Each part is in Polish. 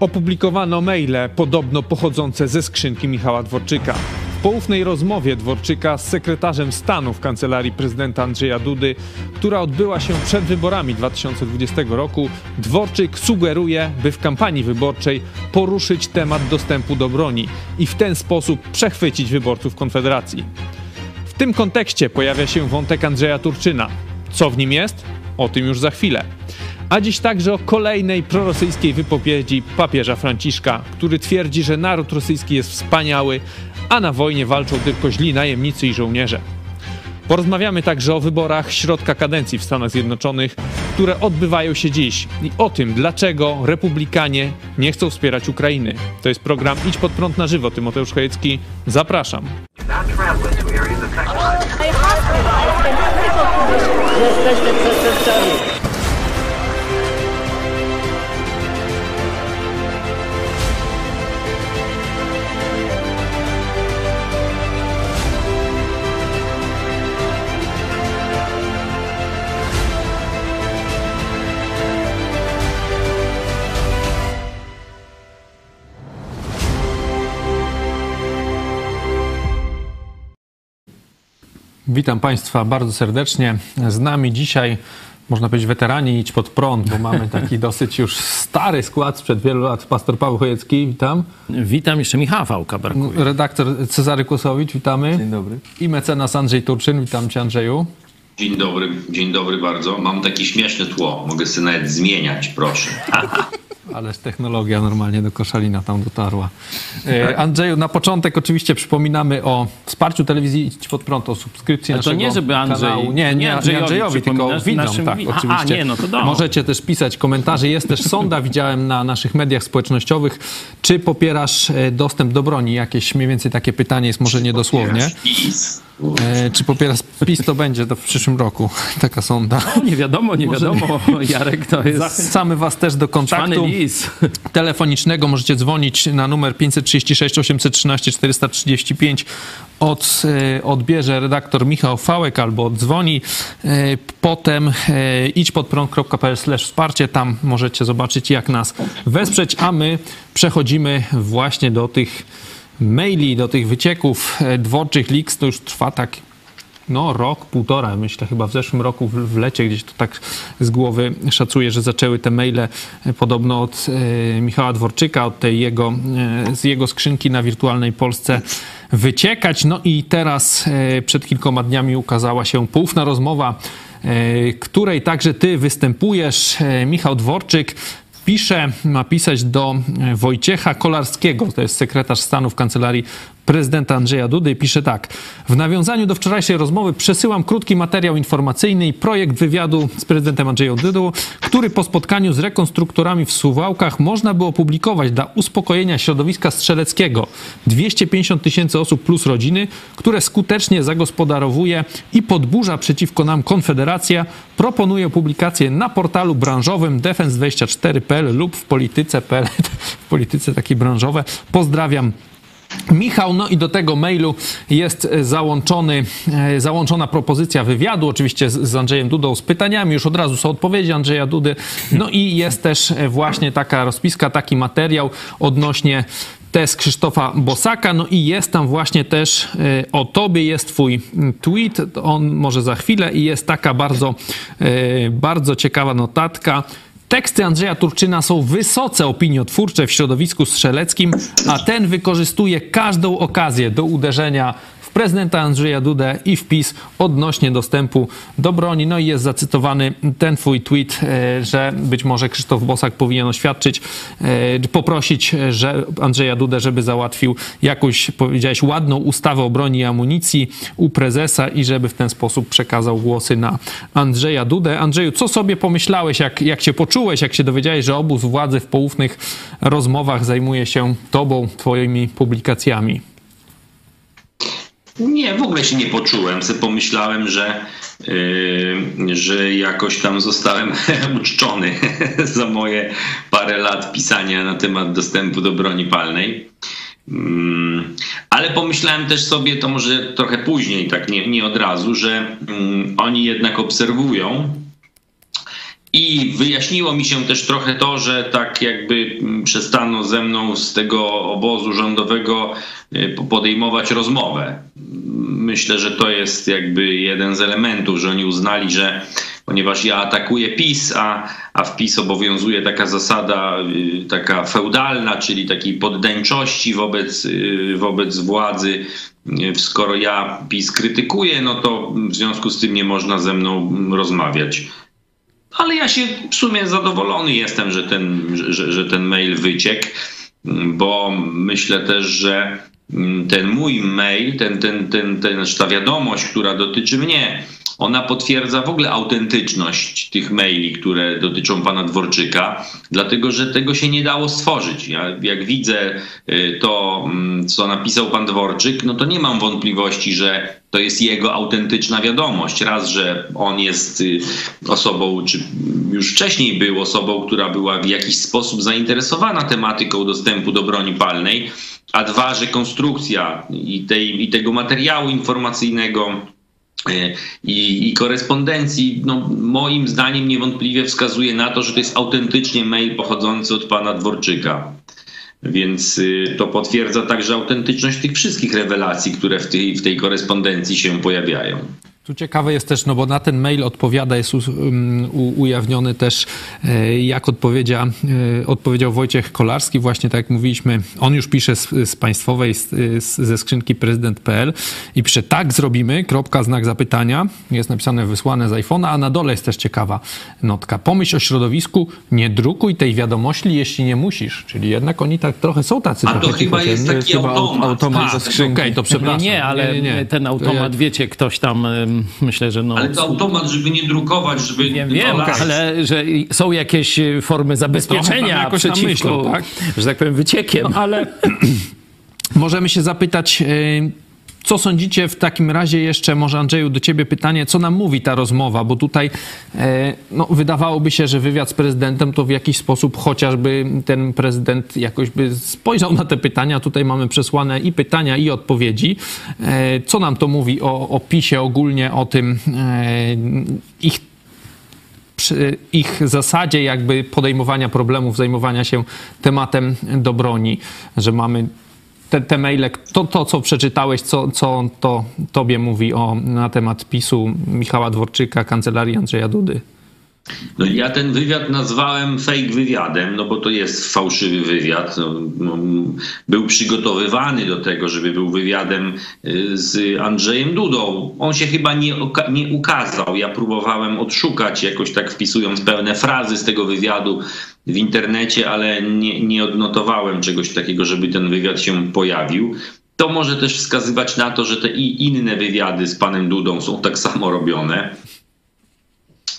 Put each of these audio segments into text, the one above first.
Opublikowano maile podobno pochodzące ze skrzynki Michała Dworczyka. W poufnej rozmowie Dworczyka z sekretarzem stanu w kancelarii prezydenta Andrzeja Dudy, która odbyła się przed wyborami 2020 roku, Dworczyk sugeruje, by w kampanii wyborczej poruszyć temat dostępu do broni i w ten sposób przechwycić wyborców Konfederacji. W tym kontekście pojawia się wątek Andrzeja Turczyna. Co w nim jest? O tym już za chwilę. A dziś także o kolejnej prorosyjskiej wypowiedzi papieża Franciszka, który twierdzi, że naród rosyjski jest wspaniały, a na wojnie walczą tylko źli najemnicy i żołnierze. Porozmawiamy także o wyborach środka kadencji w Stanach Zjednoczonych, które odbywają się dziś i o tym, dlaczego republikanie nie chcą wspierać Ukrainy. To jest program Idź pod prąd na żywo. Tymoteusz Chojecki, zapraszam. Jesteśmy. Witam Państwa bardzo serdecznie. Z nami dzisiaj, można powiedzieć, weterani idź pod prąd, bo mamy taki dosyć już stary skład sprzed wielu lat. Pastor Paweł Chojecki, witam. Witam, jeszcze Michała Fałka brakuje. Redaktor Cezary Kłosowicz, witamy. Dzień dobry. I mecenas Andrzej Turczyn, witam Cię Andrzeju. Dzień dobry, dzień dobry bardzo. Mam takie śmieszne tło, mogę sobie nawet zmieniać, proszę. Ależ technologia normalnie do koszalina tam dotarła. E, Andrzeju, na początek oczywiście przypominamy o wsparciu telewizji Idź Pod Prąd, o subskrypcji Ale to naszego nie, żeby Andrzej- kanału. Nie, nie, Andrzejowi Andrzejowi, tylko widzom, naszym tak, Aha, oczywiście. nie, no to dobrze. Możecie też pisać komentarze. Jest też sonda, widziałem na naszych mediach społecznościowych. Czy popierasz e, dostęp do broni? Jakieś mniej więcej takie pytanie jest może niedosłownie. PiS. E, Czy popierasz PiS, to będzie to w przyszłym roku. Taka sonda. Nie wiadomo, nie wiadomo. Jarek to jest Zachęcamy Was też do kontaktu. telefonicznego możecie dzwonić na numer 536 813 435. Od, e, odbierze redaktor Michał Fałek albo oddzwoni. E, Potem e, idź pod prąd.pl wsparcie. Tam możecie zobaczyć jak nas wesprzeć, a my przechodzimy właśnie do tych maili, do tych wycieków e, dworczych leaks. To już trwa tak no rok, półtora, myślę, chyba w zeszłym roku w, lecie gdzieś to tak z głowy szacuję, że zaczęły te maile e, podobno od e, Michała Dworczyka, od tej jego, z jego skrzynki na Wirtualnej Polsce wyciekać. No i teraz przed kilkoma dniami ukazała się poufna rozmowa, której także ty występujesz, Michał Dworczyk. Pisze, ma pisać do e, Wojciecha Kolarskiego, to jest sekretarz stanu w kancelarii prezydenta Andrzeja Dudy. Pisze tak. W nawiązaniu do wczorajszej rozmowy przesyłam krótki materiał informacyjny i projekt wywiadu z prezydentem Andrzejem Dudą, który po spotkaniu z rekonstruktorami w Suwałkach można było opublikować dla uspokojenia środowiska strzeleckiego. 250 tysięcy osób plus rodziny, które skutecznie zagospodarowuje i podburza przeciwko nam Konfederacja, proponuje publikację na portalu branżowym defense24.pl lub w polityce.pl, w polityce takie branżowe. Pozdrawiam Michał, no i do tego mailu jest e, załączony, e, załączona propozycja wywiadu, oczywiście z, Andrzejem Dudą, z pytaniami, już od razu są odpowiedzi Andrzeja Dudy. No i jest też e, właśnie taka rozpiska, taki materiał odnośnie test Krzysztofa Bosaka, no i jest tam właśnie też o tobie, jest twój mm, tweet, on może za chwilę i jest taka bardzo, bardzo ciekawa notatka. Teksty Andrzeja Turczyna są wysoce opiniotwórcze w środowisku strzeleckim, a ten wykorzystuje każdą okazję do uderzenia prezydenta Andrzeja Dudę i wpis odnośnie dostępu do broni. No i jest zacytowany ten twój tweet, e, że być może Krzysztof Bosak powinien oświadczyć, e, poprosić że Andrzeja Dudę, żeby załatwił jakąś, powiedziałeś, ładną ustawę o broni i amunicji u prezesa i żeby w ten sposób przekazał głosy na Andrzeja Dudę. Andrzeju, co sobie pomyślałeś, jak, jak się poczułeś, jak się dowiedziałeś, że obóz władzy w poufnych rozmowach zajmuje się tobą, twoimi publikacjami? Nie, w ogóle się nie poczułem. Se pomyślałem, że, yy, że jakoś tam zostałem uczczony za moje parę lat pisania na temat dostępu do broni palnej. Mm, Ale pomyślałem też sobie, to może trochę później, tak nie, nie od razu, że mm, oni jednak obserwują I wyjaśniło mi się też trochę to, że tak jakby mm, przestano ze mną z tego obozu rządowego y, podejmować rozmowę. Myślę, że to jest jakby jeden z elementów, że oni uznali, że ponieważ ja atakuję PiS, a, a w PiS obowiązuje taka zasada y, taka feudalna, czyli takiej poddańczości wobec, y, wobec władzy, skoro ja PiS krytykuję, no to w związku z tym nie można ze mną rozmawiać. Ale ja się w sumie zadowolony jestem, że ten, że, że ten mail wyciekł, bo myślę też, że ten mój mail, ten, ten, ten, ten, ta wiadomość, która dotyczy mnie, ona potwierdza w ogóle autentyczność tych maili, które dotyczą pana Dworczyka, dlatego że tego się nie dało stworzyć. Ja, jak widzę y, to, mm, co napisał pan Dworczyk, no to nie mam wątpliwości, że to jest jego autentyczna wiadomość. Raz, że on jest y, osobą, czy już wcześniej był osobą, która była w jakiś sposób zainteresowana tematyką dostępu do broni palnej, a dwa, że konstrukcja i, tej, i tego materiału informacyjnego, i, i, korespondencji, no, moim zdaniem niewątpliwie wskazuje na to, że to jest autentycznie mail pochodzący od pana Dworczyka. Więc y, to potwierdza także autentyczność tych wszystkich rewelacji, które w tej, w tej korespondencji się pojawiają. Tu ciekawe jest też, no bo na ten mail odpowiada, jest ujawniony też, e, jak odpowiedzia, e, odpowiedział Wojciech Kolarski, właśnie tak jak mówiliśmy, on już pisze z, z państwowej, z, ze skrzynki prezydent.pl i pisze tak zrobimy, kropka, znak zapytania, jest napisane wysłane z iPhone'a, a na dole jest też ciekawa notka. Pomyśl o środowisku, nie drukuj tej wiadomości, jeśli nie musisz. Czyli jednak oni tak trochę są tacy. A to chyba jest taki automat. automat tak, Okej, okay, to przepraszam. Nie, nie ale nie, nie. ten automat, wiecie, ktoś tam myślę, że no... Ale to automat, żeby nie drukować, żeby... Nie wiem, ale że są jakieś e, formy zabezpieczenia przeciwko, myślą, tak? że tak powiem, wyciekiem. No, ale możemy się zapytać... Co sądzicie w takim razie jeszcze, może Andrzeju, do ciebie pytanie, co nam mówi ta rozmowa? Bo tutaj e, no, wydawałoby się, że wywiad z prezydentem to w jakiś sposób chociażby ten prezydent jakoś by spojrzał na te pytania. Tutaj mamy przesłane i pytania, i odpowiedzi. E, co nam to mówi o, o PiSie ogólnie, o tym e, ich ich zasadzie jakby podejmowania problemów, zajmowania się tematem do broni, że mamy te, te maile, to, to co przeczytałeś, co, co to tobie mówi o, na temat PiSu Michała Dworczyka, kancelarii Andrzeja Dudy? No, ja ten wywiad nazwałem fake wywiadem, no bo to jest fałszywy wywiad. No, no, był przygotowywany do tego, żeby był wywiadem y, z Andrzejem Dudą. On się chyba nie, nie ukazał. Ja próbowałem odszukać, jakoś tak wpisując pełne frazy z tego wywiadu w internecie, ale nie, nie odnotowałem czegoś takiego, żeby ten wywiad się pojawił. To może też wskazywać na to, że te i inne wywiady z panem Dudą są tak samo robione.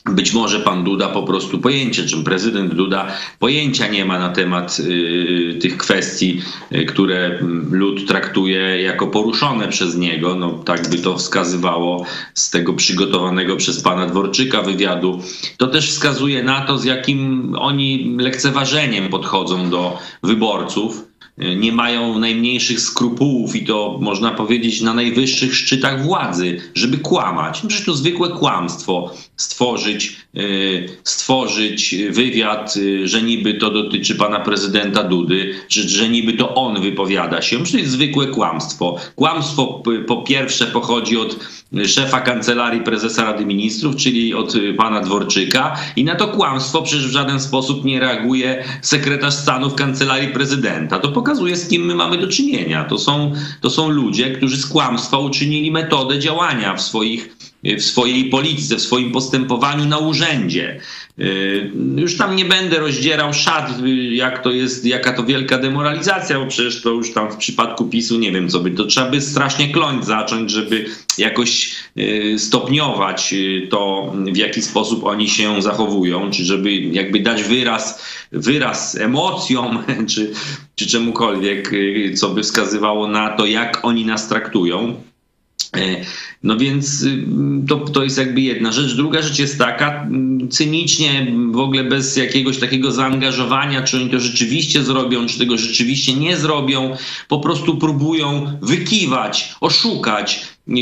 Być może pan Duda po prostu pojęcia, czym prezydent Duda pojęcia nie ma na temat y, tych kwestii, y, które lud traktuje jako poruszone przez niego. No, tak by to wskazywało z tego przygotowanego przez pana Dworczyka wywiadu. To też wskazuje na to, z jakim oni lekceważeniem podchodzą do wyborców nie mają najmniejszych skrupułów i to można powiedzieć na najwyższych szczytach władzy, żeby kłamać. No przecież to zwykłe kłamstwo stworzyć, y, stworzyć wywiad, y, że niby to dotyczy pana prezydenta Dudy, że, że niby to on wypowiada się. Przecież to jest zwykłe kłamstwo. Kłamstwo po pierwsze pochodzi od szefa kancelarii prezesa Rady Ministrów, czyli od pana Dworczyka i na to kłamstwo przecież w żaden sposób nie reaguje sekretarz stanu w kancelarii prezydenta. To pokazuje, z kim my mamy do czynienia. To są, to są ludzie, którzy z kłamstwa uczynili metodę działania w swoich w swojej polityce, w swoim postępowaniu na urzędzie. Y, już tam nie będę rozdzierał szat, jak to jest, jaka to wielka demoralizacja, bo przecież to już tam w przypadku PiSu nie wiem co by, to trzeba by strasznie kląć zacząć, żeby jakoś y, stopniować y, to, w jaki sposób oni się zachowują, czy żeby jakby dać wyraz, wyraz emocjom, czy, czy czemukolwiek, co by wskazywało na to, jak oni nas traktują. No więc y, to, to jest jakby jedna rzecz. Druga rzecz jest taka, mm, cynicznie, w ogóle bez jakiegoś takiego zaangażowania, czy oni to rzeczywiście zrobią, czy tego rzeczywiście nie zrobią, po prostu próbują wykiwać, oszukać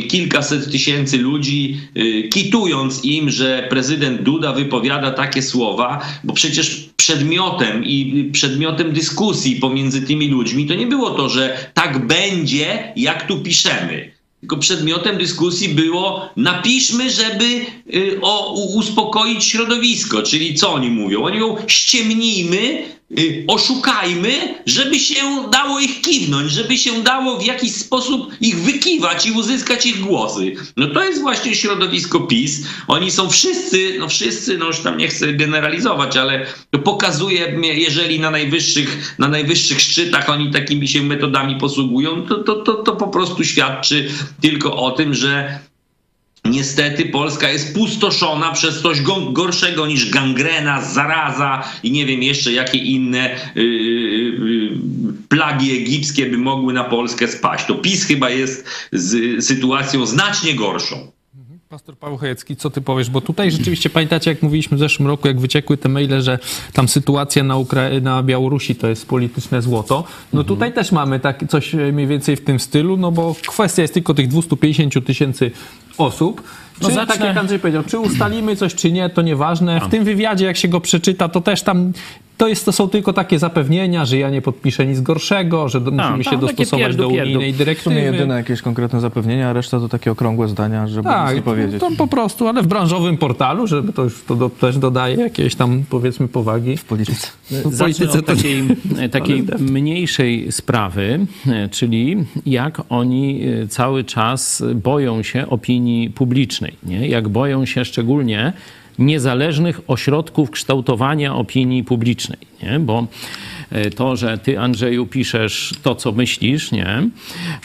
kilkaset tysięcy ludzi, y, kitując im, że prezydent Duda wypowiada takie słowa, bo przecież przedmiotem i przedmiotem dyskusji pomiędzy tymi ludźmi to nie było to, że tak będzie, jak tu piszemy tylko przedmiotem dyskusji było napiszmy, żeby y, o, uspokoić środowisko. Czyli co oni mówią? Oni mówią ściemnijmy, oszukajmy, żeby się dało ich kiwnąć, żeby się dało w jakiś sposób ich wykiwać i uzyskać ich głosy. No to jest właśnie środowisko PiS. Oni są wszyscy, no wszyscy, no już tam nie chcę generalizować, ale pokazuje, jeżeli na najwyższych, na najwyższych szczytach oni takimi się metodami posługują, to, to, to, to po prostu świadczy tylko o tym, że Niestety Polska jest pustoszona przez coś gorszego niż gangrena, zaraza i nie wiem jeszcze jakie inne yy, yy, plagi egipskie by mogły na Polskę spaść. To PiS chyba jest z sytuacją znacznie gorszą. Pastor Paweł Chojecki, co ty powiesz? Bo tutaj rzeczywiście pamiętacie, jak mówiliśmy w zeszłym roku, jak wyciekły te maile, że tam sytuacja na, Ukra- na Białorusi to jest polityczne złoto. No tutaj też mamy tak coś mniej więcej w tym stylu, no bo kwestia jest tylko tych 250 tysięcy osób. No czy, no zacznę... tak jak Andrzej powiedział, czy ustalimy coś, czy nie, to nieważne. W tym wywiadzie, jak się go przeczyta, to też tam to, jest, to są tylko takie zapewnienia, że ja nie podpiszę nic gorszego, że do, musimy się dostosować pierdu, do unijnej dyrektywy. To jedyne jakieś konkretne zapewnienia, a reszta to takie okrągłe zdania, żeby tak, nic nie powiedzieć. To po prostu, ale w branżowym portalu, żeby to już to do, też dodaje jakieś tam powiedzmy powagi. W polityce. W polityce takiej, takiej mniejszej sprawy, czyli jak oni e, cały czas boją się opinii publicznej. Nie? Jak boją się szczególnie niezależnych ośrodków kształtowania opinii publicznej, nie? bo to, że ty, Andrzeju, piszesz to, co myślisz, nie?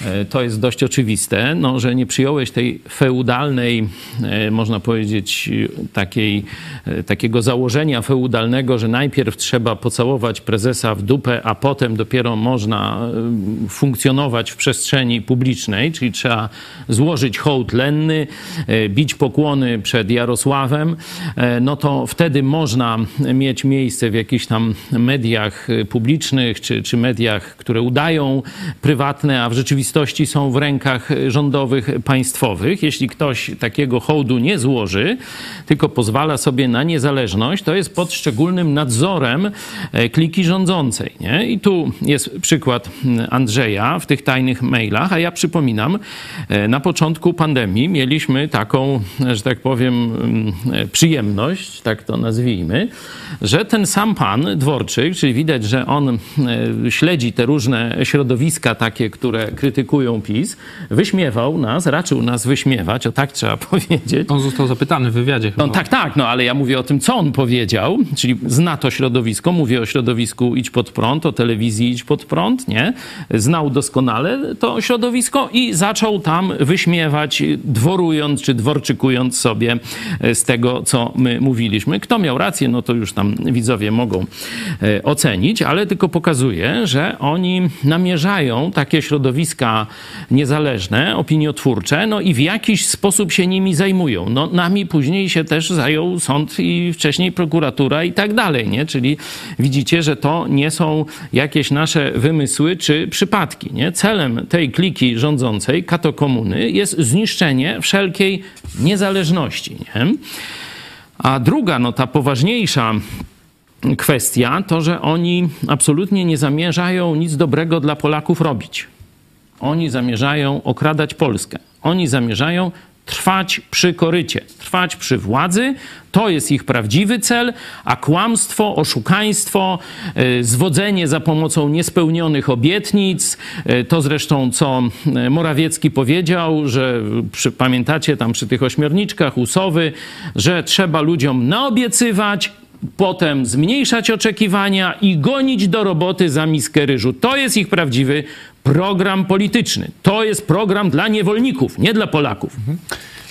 E, to jest dość oczywiste, no, że nie przyjąłeś tej feudalnej, e, można powiedzieć, takiej, takiego założenia feudalnego, że najpierw trzeba pocałować prezesa w dupę, a potem dopiero można funkcjonować w przestrzeni publicznej, czyli trzeba złożyć hołd lenny, bić pokłony przed Jarosławem, no to wtedy można mieć miejsce w jakichś tam mediach publicznych czy, czy mediach, które udają prywatne, a w rzeczywistości są w rękach rządowych, państwowych. Jeśli ktoś takiego hołdu nie złoży, tylko pozwala sobie na niezależność, to jest pod szczególnym nadzorem e, kliki rządzącej. Nie? I tu jest przykład Andrzeja w tych tajnych mailach, a ja przypominam, e, na początku pandemii mieliśmy taką, że tak powiem, mm, przyjemność, tak to nazwijmy, że ten sam pan Dworczyk, czyli widać, że on e, śledzi te różne środowiska takie, które krytykują PiS, wyśmiewał nas, raczył nas wyśmiewać, o tak trzeba powiedzieć. On został zapytany w wywiadzie chyba. No, tak, tak, no ale ja mówię o tym, co on powiedział, czyli zna to środowisko, mówię o środowisku Idź Pod Prąd, o telewizji Idź Pod Prąd, nie? Znał doskonale to środowisko i zaczął tam wyśmiewać, dworując czy dworczykując sobie e, z tego, co my mówiliśmy. Kto miał rację, no to już tam widzowie mogą e, ocenić, ale ale tylko pokazuje, że oni namierzają takie środowiska niezależne, opiniotwórcze, no i w jakiś sposób się nimi zajmują. No, nami później się też zajął sąd i wcześniej prokuratura i tak dalej, nie? Czyli widzicie, że to nie są jakieś nasze wymysły czy przypadki, nie? Celem tej kliki rządzącej, katokomuny, jest zniszczenie wszelkiej niezależności, nie? A druga, no ta poważniejsza kwestia to, że oni absolutnie nie zamierzają nic dobrego dla Polaków robić. Oni zamierzają okradać Polskę. Oni zamierzają trwać przy korycie, trwać przy władzy. To jest ich prawdziwy cel, a kłamstwo, oszukaństwo, y, zwodzenie za pomocą niespełnionych obietnic, y, to zresztą co y, Morawiecki powiedział, że przy, pamiętacie tam przy tych ośmiorniczkach Usowy, że trzeba ludziom naobiecywać, potem zmniejszać oczekiwania i gonić do roboty za miskę ryżu. To jest ich prawdziwy program polityczny. To jest program dla niewolników, nie dla Polaków. Mhm.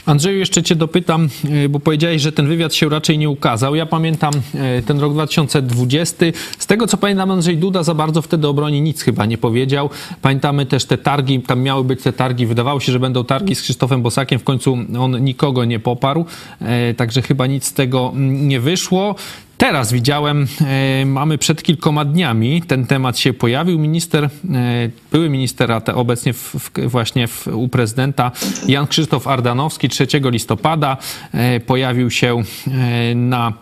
Andrzeju, jeszcze cię dopytam, e, bo powiedziałeś, że ten wywiad się raczej nie ukazał. Ja pamiętam e, ten rok 2020. Z tego, co pamiętam, Andrzej Duda za bardzo wtedy o broni nic chyba nie powiedział. Pamiętamy też te targi, tam miały być te targi. Wydawało się, że będą targi z Krzysztofem Bosakiem. W końcu on nikogo nie poparł, e, także chyba nic z tego mm, nie wyszło. Teraz widziałem, e, mamy przed kilkoma dniami, ten temat się pojawił. Minister, e, były minister, a te obecnie w, właśnie w, u prezydenta Jan Krzysztof Ardanowski 3 listopada e, pojawił się na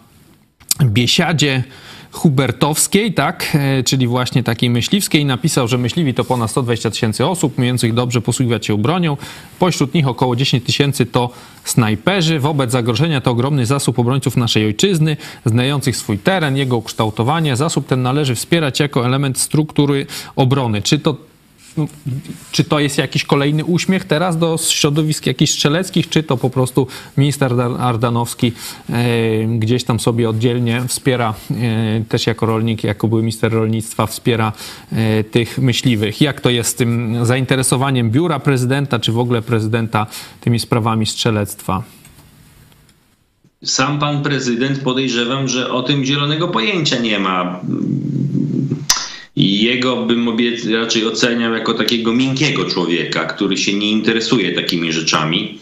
biesiadzie Hubertowskiej, tak, e, czyli właśnie takiej myśliwskiej, napisał, że myśliwi to ponad 120 tysięcy osób, umiejących dobrze posługiwać się bronią. Pośród nich około 10 tysięcy to snajperzy. Wobec zagrożenia to ogromny zasób obrońców naszej ojczyzny, znających swój teren, jego ukształtowanie. Zasób ten należy wspierać jako element struktury obrony. Czy to czy to jest jakiś kolejny uśmiech teraz do środowisk jakichś strzeleckich, czy to po prostu minister Ardanowski e, gdzieś tam sobie oddzielnie wspiera, e, też jako rolnik, jako były minister rolnictwa, wspiera e, tych myśliwych. Jak to jest z tym zainteresowaniem biura prezydenta, czy w ogóle prezydenta tymi sprawami strzelectwa? Sam pan prezydent podejrzewam, że o tym zielonego pojęcia nie ma jego bym raczej oceniał jako takiego miękkiego człowieka, który się nie interesuje takimi rzeczami.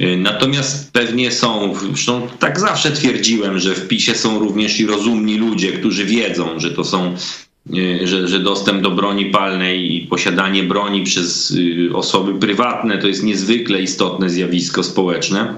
Y, natomiast pewnie są, zresztą tak zawsze twierdziłem, że w PiSie są również i rozumni ludzie, którzy wiedzą, że to są, y, że, że dostęp do broni palnej i posiadanie broni przez y, osoby prywatne to jest niezwykle istotne zjawisko społeczne.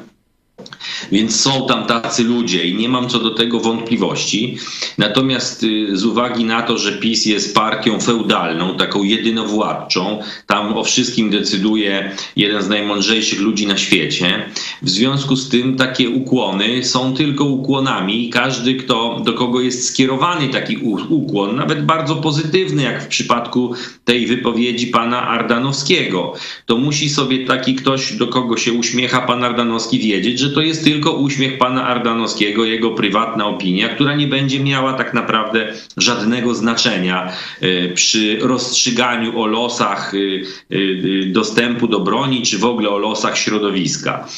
Więc są tam tacy ludzie i nie mam co do tego wątpliwości. Natomiast y, z uwagi na to, że PiS jest partią feudalną, taką jedynowładczą, tam o wszystkim decyduje jeden z najmądrzejszych ludzi na świecie. W związku z tym takie ukłony są tylko ukłonami i każdy, kto, do kogo jest skierowany taki ukłon, nawet bardzo pozytywny, jak w przypadku tej wypowiedzi pana Ardanowskiego, to musi sobie taki ktoś, do kogo się uśmiecha pan Ardanowski, wiedzieć, że to jest tylko uśmiech pana Ardanowskiego, jego prywatna opinia, która nie będzie miała tak naprawdę żadnego znaczenia e, przy rozstrzyganiu o losach e, e, dostępu do broni, czy w ogóle o losach środowiska.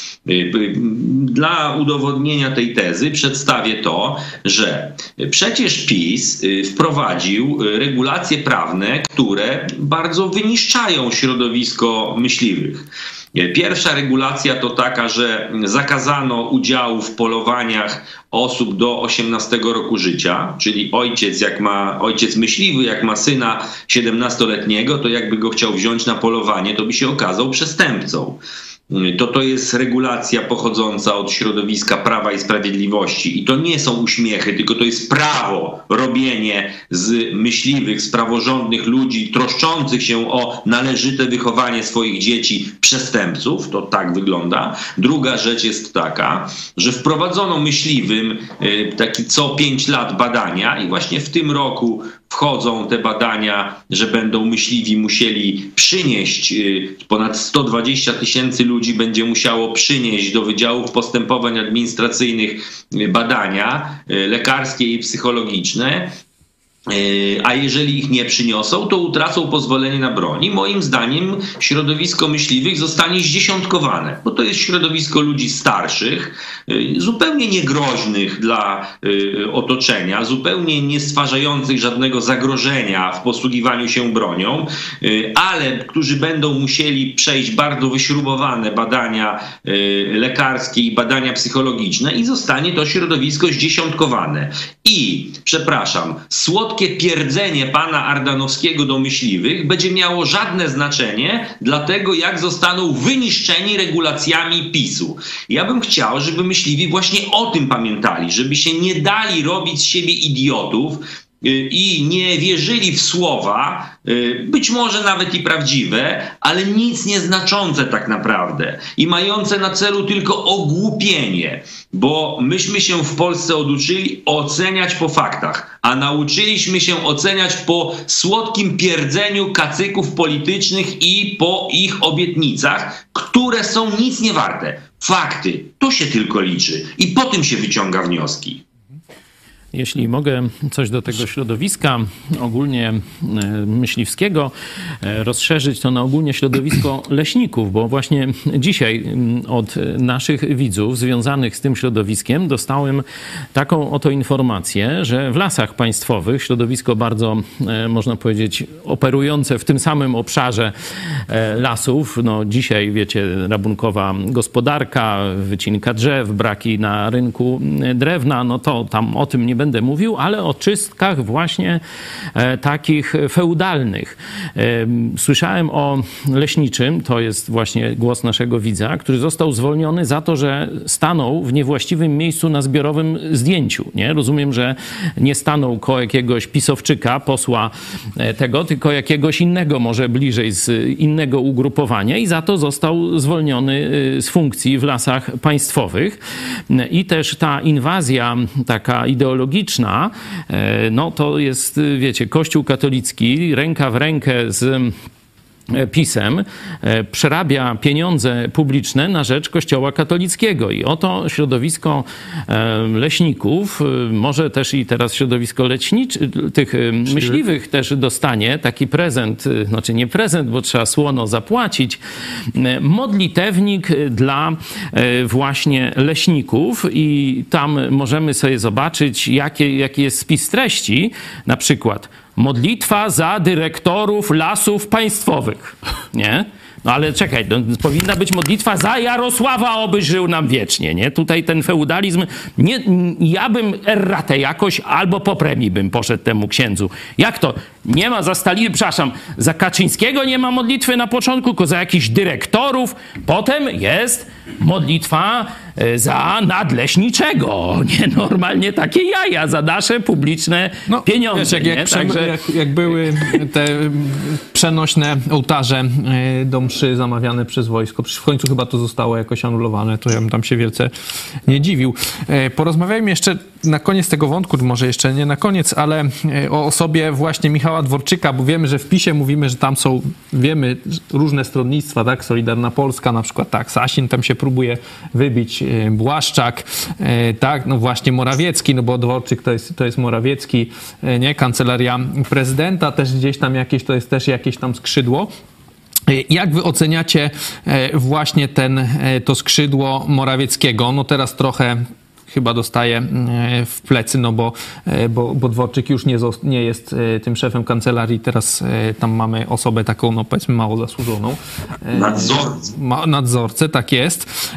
Dla udowodnienia tej tezy przedstawię to, że przecież PiS wprowadził regulacje prawne, które bardzo wyniszczają środowisko myśliwych. Pierwsza regulacja to taka, że zakazano udziału w polowaniach osób do 18 roku życia, czyli ojciec, jak ma ojciec myśliwy, jak ma syna 17-letniego, to jakby go chciał wziąć na polowanie, to by się okazał przestępcą to to jest regulacja pochodząca od środowiska Prawa i Sprawiedliwości. I to nie są uśmiechy, tylko to jest prawo, robienie z myśliwych, z praworządnych ludzi, troszczących się o należyte wychowanie swoich dzieci przestępców. To tak wygląda. Druga rzecz jest taka, że wprowadzono myśliwym y, taki co pięć lat badania i właśnie w tym roku wchodzą te badania, że będą myśliwi musieli przynieść, y, ponad 120 tysięcy ludzi będzie musiało przynieść do Wydziałów Postępowań Administracyjnych y, badania y, lekarskie i psychologiczne a jeżeli ich nie przyniosą, to utracą pozwolenie na broń. I moim zdaniem środowisko myśliwych zostanie zdziesiątkowane, bo to jest środowisko ludzi starszych, e, zupełnie niegroźnych dla e, otoczenia, zupełnie nie stwarzających żadnego zagrożenia w posługiwaniu się bronią, ale którzy będą musieli przejść bardzo wyśrubowane badania lekarskie i badania psychologiczne i zostanie to środowisko zdziesiątkowane. I, przepraszam, słodkie słodkie pierdzenie pana Ardanowskiego do myśliwych będzie miało żadne znaczenie dla tego, jak zostaną wyniszczeni regulacjami PiSu. Ja bym chciał, żeby myśliwi właśnie o tym pamiętali, żeby się nie dali robić z siebie idiotów, i nie wierzyli w słowa, y, być może nawet i prawdziwe, ale nic nieznaczące tak naprawdę i mające na celu tylko ogłupienie, bo myśmy się w Polsce oduczyli oceniać po faktach, a nauczyliśmy się oceniać po słodkim pierdzeniu kacyków politycznych i po ich obietnicach, które są nic nie warte. Fakty, to się tylko liczy i po tym się wyciąga wnioski. Jeśli mogę coś do tego środowiska ogólnie e, myśliwskiego e, rozszerzyć, to na ogólnie środowisko leśników, bo właśnie dzisiaj mm, od naszych widzów związanych z tym środowiskiem dostałem taką oto informację, że w lasach państwowych środowisko bardzo, e, można powiedzieć, operujące w tym samym obszarze lasów, no dzisiaj wiecie, rabunkowa gospodarka, wycinka drzew, braki na rynku drewna, no to tam o tym nie będę mówił, ale o czystkach właśnie e, takich feudalnych. E, słyszałem o leśniczym, to jest właśnie głos naszego widza, który został zwolniony za to, że stanął w niewłaściwym miejscu na zbiorowym zdjęciu. Nie? Rozumiem, że nie stanął koło jakiegoś pisowczyka, posła e, tego, tylko jakiegoś innego, może bliżej z innego ugrupowania i za to został zwolniony z funkcji w lasach państwowych. I też ta inwazja taka ideologiczna, e, no to jest, wiecie, Kościół katolicki ręka w rękę z pisem e, przerabia pieniądze publiczne na rzecz Kościoła katolickiego. I oto środowisko e, leśników, może też i teraz środowisko leśniczy, tych myśliwych też dostanie taki prezent, znaczy nie prezent, bo trzeba słono zapłacić, modlitewnik dla właśnie leśników i tam możemy sobie zobaczyć, jaki, jaki jest spis treści, na przykład modlitwa za dyrektorów lasów państwowych. Nie? No ale czekaj, no, powinna być modlitwa za Jarosława, oby żył nam wiecznie, nie? Tutaj ten feudalizm, nie, ja bym erratę jakoś albo po premii bym poszedł temu księdzu. Jak to? Nie ma za Stalin, przepraszam, za Kaczyńskiego nie ma modlitwy na początku, tylko za jakichś dyrektorów. Potem jest modlitwa e, za nadleśniczego. Nie, normalnie takie jaja za nasze publiczne no, pieniądze. Wiesz, jak, jak, Także... jak, jak, były te przenośne ołtarze e, do mszy zamawiane przez wojsko, w końcu chyba to zostało jakoś anulowane, to ja bym tam się wielce nie dziwił. E, porozmawiajmy jeszcze na koniec tego wątku, może jeszcze nie na koniec, ale o osobie właśnie Michała Dworczyka, bo wiemy, że w PiSie mówimy, że tam są, wiemy, różne stronnictwa, tak, Solidarna Polska na przykład, tak, Sasin tam się próbuje wybić, e, Błaszczak, e, tak, no właśnie Morawiecki, no bo Dworczyk to jest, to jest Morawiecki, e, nie, kancelaria prezydenta też gdzieś tam jakieś, to jest też jakieś tam skrzydło. Jak wy oceniacie właśnie ten, to skrzydło Morawieckiego? No teraz trochę chyba dostaje e, w plecy, no bo, e, bo, bo Dworczyk już nie, nie jest e, tym szefem kancelarii, teraz tam mamy osobę taką, no powiedzmy mało zasłużoną. Nadzorcę. Nadzorcę, tak jest.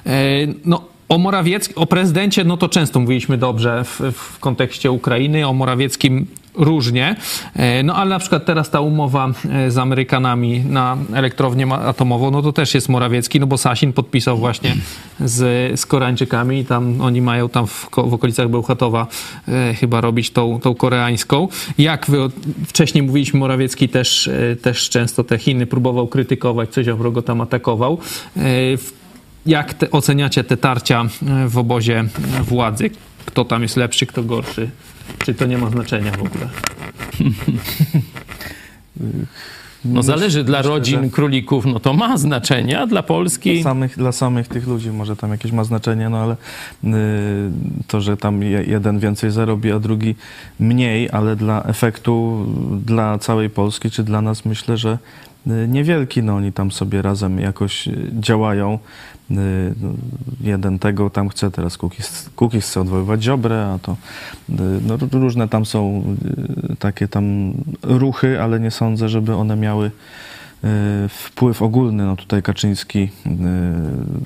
No o Morawieckim, o prezydencie, no to często mówiliśmy dobrze w, w kontekście Ukrainy, o Morawieckim różnie. E, no ale na przykład teraz ta umowa e, z Amerykanami na elektrownię atomową, no to też jest Morawiecki, no bo Sasin podpisał właśnie z, z Koreańczykami i tam oni mają tam w, w okolicach Bełchatowa e, chyba robić tą, tą koreańską. Jak wy, wcześniej mówiliśmy, Morawiecki też, e, też często te Chiny próbował krytykować, coś wrogo tam atakował. E, jak te, oceniacie te tarcia w obozie władzy? Kto tam jest lepszy, kto gorszy? Czy to nie ma znaczenia w ogóle? No zależy dla rodzin królików, no to ma znaczenie, a dla Polski... Dla samych, dla samych tych ludzi może tam jakieś ma znaczenie, no ale y, to, że tam jeden więcej zarobi, a drugi mniej, ale dla efektu dla całej Polski, czy dla nas myślę, że y, niewielki, no oni tam sobie razem jakoś y, działają. Y, no, jeden tego tam chce, teraz Kukiz, Kukiz chce odwoływać Ziobrę, a to y, no, różne tam są y, takie tam ruchy, ale nie sądzę, żeby one miały wpływ ogólny. No tutaj Kaczyński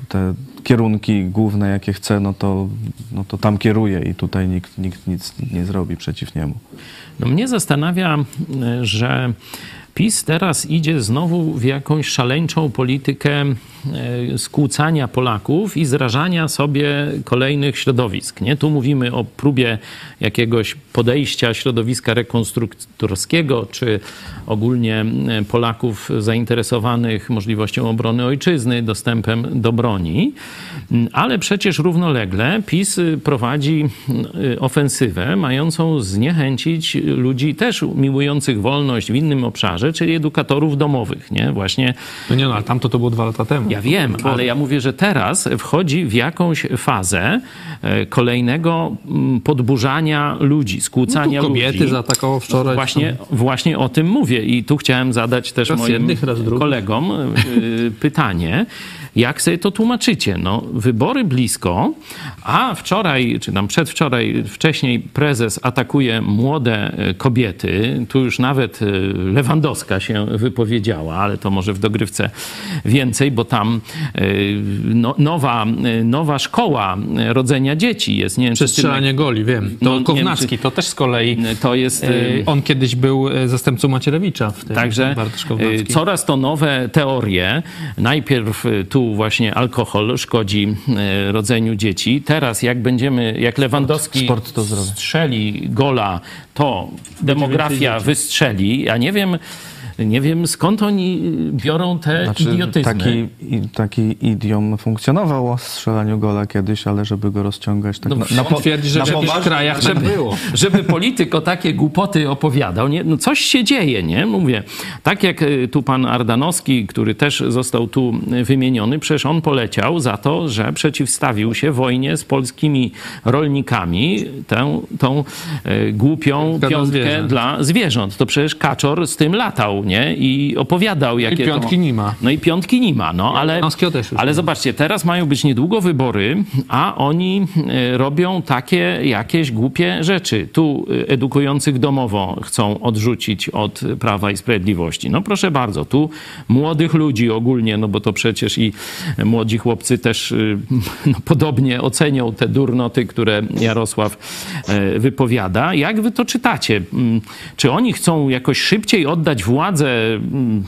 te kierunki główne, jakie chce, no to, no to tam kieruje i tutaj nikt, nikt nic nie zrobi przeciw niemu. No mnie zastanawia, że PiS teraz idzie znowu w jakąś szaleńczą politykę e, skłócania Polaków i zrażania sobie kolejnych środowisk. Nie? Tu mówimy o próbie jakiegoś podejścia środowiska rekonstruktorskiego, czy ogólnie e, Polaków zainteresowanych możliwością obrony ojczyzny, dostępem do broni. Ale przecież równolegle PiS prowadzi e, ofensywę mającą zniechęcić ludzi też miłujących wolność w innym obszarze, dworze, czyli edukatorów domowych, nie? Właśnie No nie no, ale tamto to było dwa lata temu. ja wiem, ale ja mówię, że teraz wchodzi w jakąś fazę e, kolejnego mm, podburzania ludzi, skłócania No kobiety ludzi. zaatakował wczoraj. Właśnie, właśnie o tym mówię i tu chciałem zadać też Raz moim jednych, kolegom y, pytanie, jak sobie to tłumaczycie? No, wybory blisko, a wczoraj, czy tam przedwczoraj, wcześniej prezes atakuje młode y, kobiety. Tu już nawet y, Lewandowska się wypowiedziała, ale to może w dogrywce więcej, bo tam y, no, nowa, nowa szkoła rodzenia dzieci jest. Nie wiem, Przestrzelanie goli, wiem. To No, nie wiem, Kownacki, czy- to też z kolei. To jest... e, On kiedyś był e, zastępcą Macierewicza w tym. Także Kownacki. coraz to nowe teorie. Najpierw y, właśnie alkohol szkodzi y, rodzeniu dzieci. Teraz jak będziemy, jak Lewandowski sport zdrowie. strzeli gola, to demografia wystrzeli. Ja nie wiem, nie wiem skąd oni biorą te Znaczy, idiotyzmy. taki, taki idiom funkcjonował o strzelaniu gola kiedyś, ale żeby go rozciągać tak No, na, na, po- Twierdzi, że na w jakichś krajach tak było. żeby polityk o takie głupoty opowiadał. Nie? No coś się dzieje, nie? Mówię, tak jak y, tu pan Ardanowski, który też został tu wymieniony, przecież on poleciał za to, że przeciwstawił się wojnie z polskimi rolnikami, tę, tą y, głupią piątkę zwierząt. dla zwierząt. To przecież Kaczor z tym latał, nie? I opowiadał, jakie piątki to... nie ma. No i piątki nie ma, no ale... Ale zobaczcie, teraz mają być niedługo wybory, a oni e, robią takie jakieś głupie rzeczy. Tu e, edukujących domowo chcą odrzucić od Prawa i Sprawiedliwości. No proszę bardzo, tu młodych ludzi ogólnie, no bo to przecież i młodzi chłopcy też y, no, podobnie ocenią te durnoty, które Jarosław e, wypowiada. Jak wy to czytacie? Mm, Czy oni chcą jakoś szybciej oddać władzę, mm,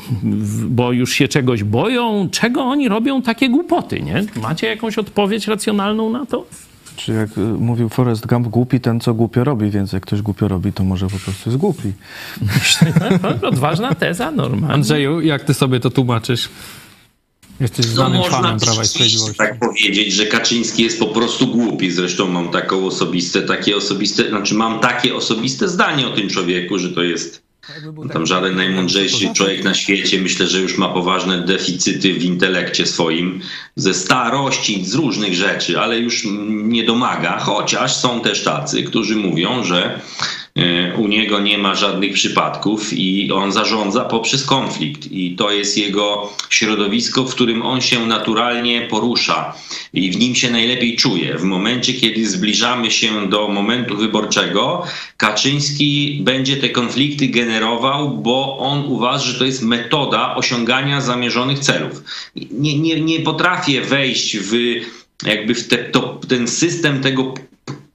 bo już się czegoś boją? Czego oni robią takie głupoty, nie? Macie jakąś odpowiedź racjonalną na to? Czy jak y, mówił Forrest Gump, głupi ten, co głupio robi, więc jak ktoś głupio robi, to może po prostu jest głupi. Odważna teza, normalnie. Andrzeju, jak ty sobie to tłumaczysz? Jesteś No znanym można fanem Prawa i Sprawiedliwości. tak powiedzieć, że Kaczyński jest po prostu głupi. Zresztą mam taką osobiste, takie osobiste, znaczy mam takie osobiste zdanie o tym człowieku, że to jest tam żaden najmądrzejszy człowiek na świecie. Myślę, że już ma poważne deficyty w intelekcie swoim, ze starości, z różnych rzeczy, ale już nie domaga. Chociaż są też tacy, którzy mówią, że u niego nie ma żadnych przypadków i on zarządza poprzez konflikt. I to jest jego środowisko, w którym on się naturalnie porusza i w nim się najlepiej czuje. W momencie, kiedy zbliżamy się do momentu wyborczego, Kaczyński będzie te konflikty generował, bo on uważa, że to jest metoda osiągania zamierzonych celów. Nie, nie, nie potrafię wejść w jakby w te, to, ten system tego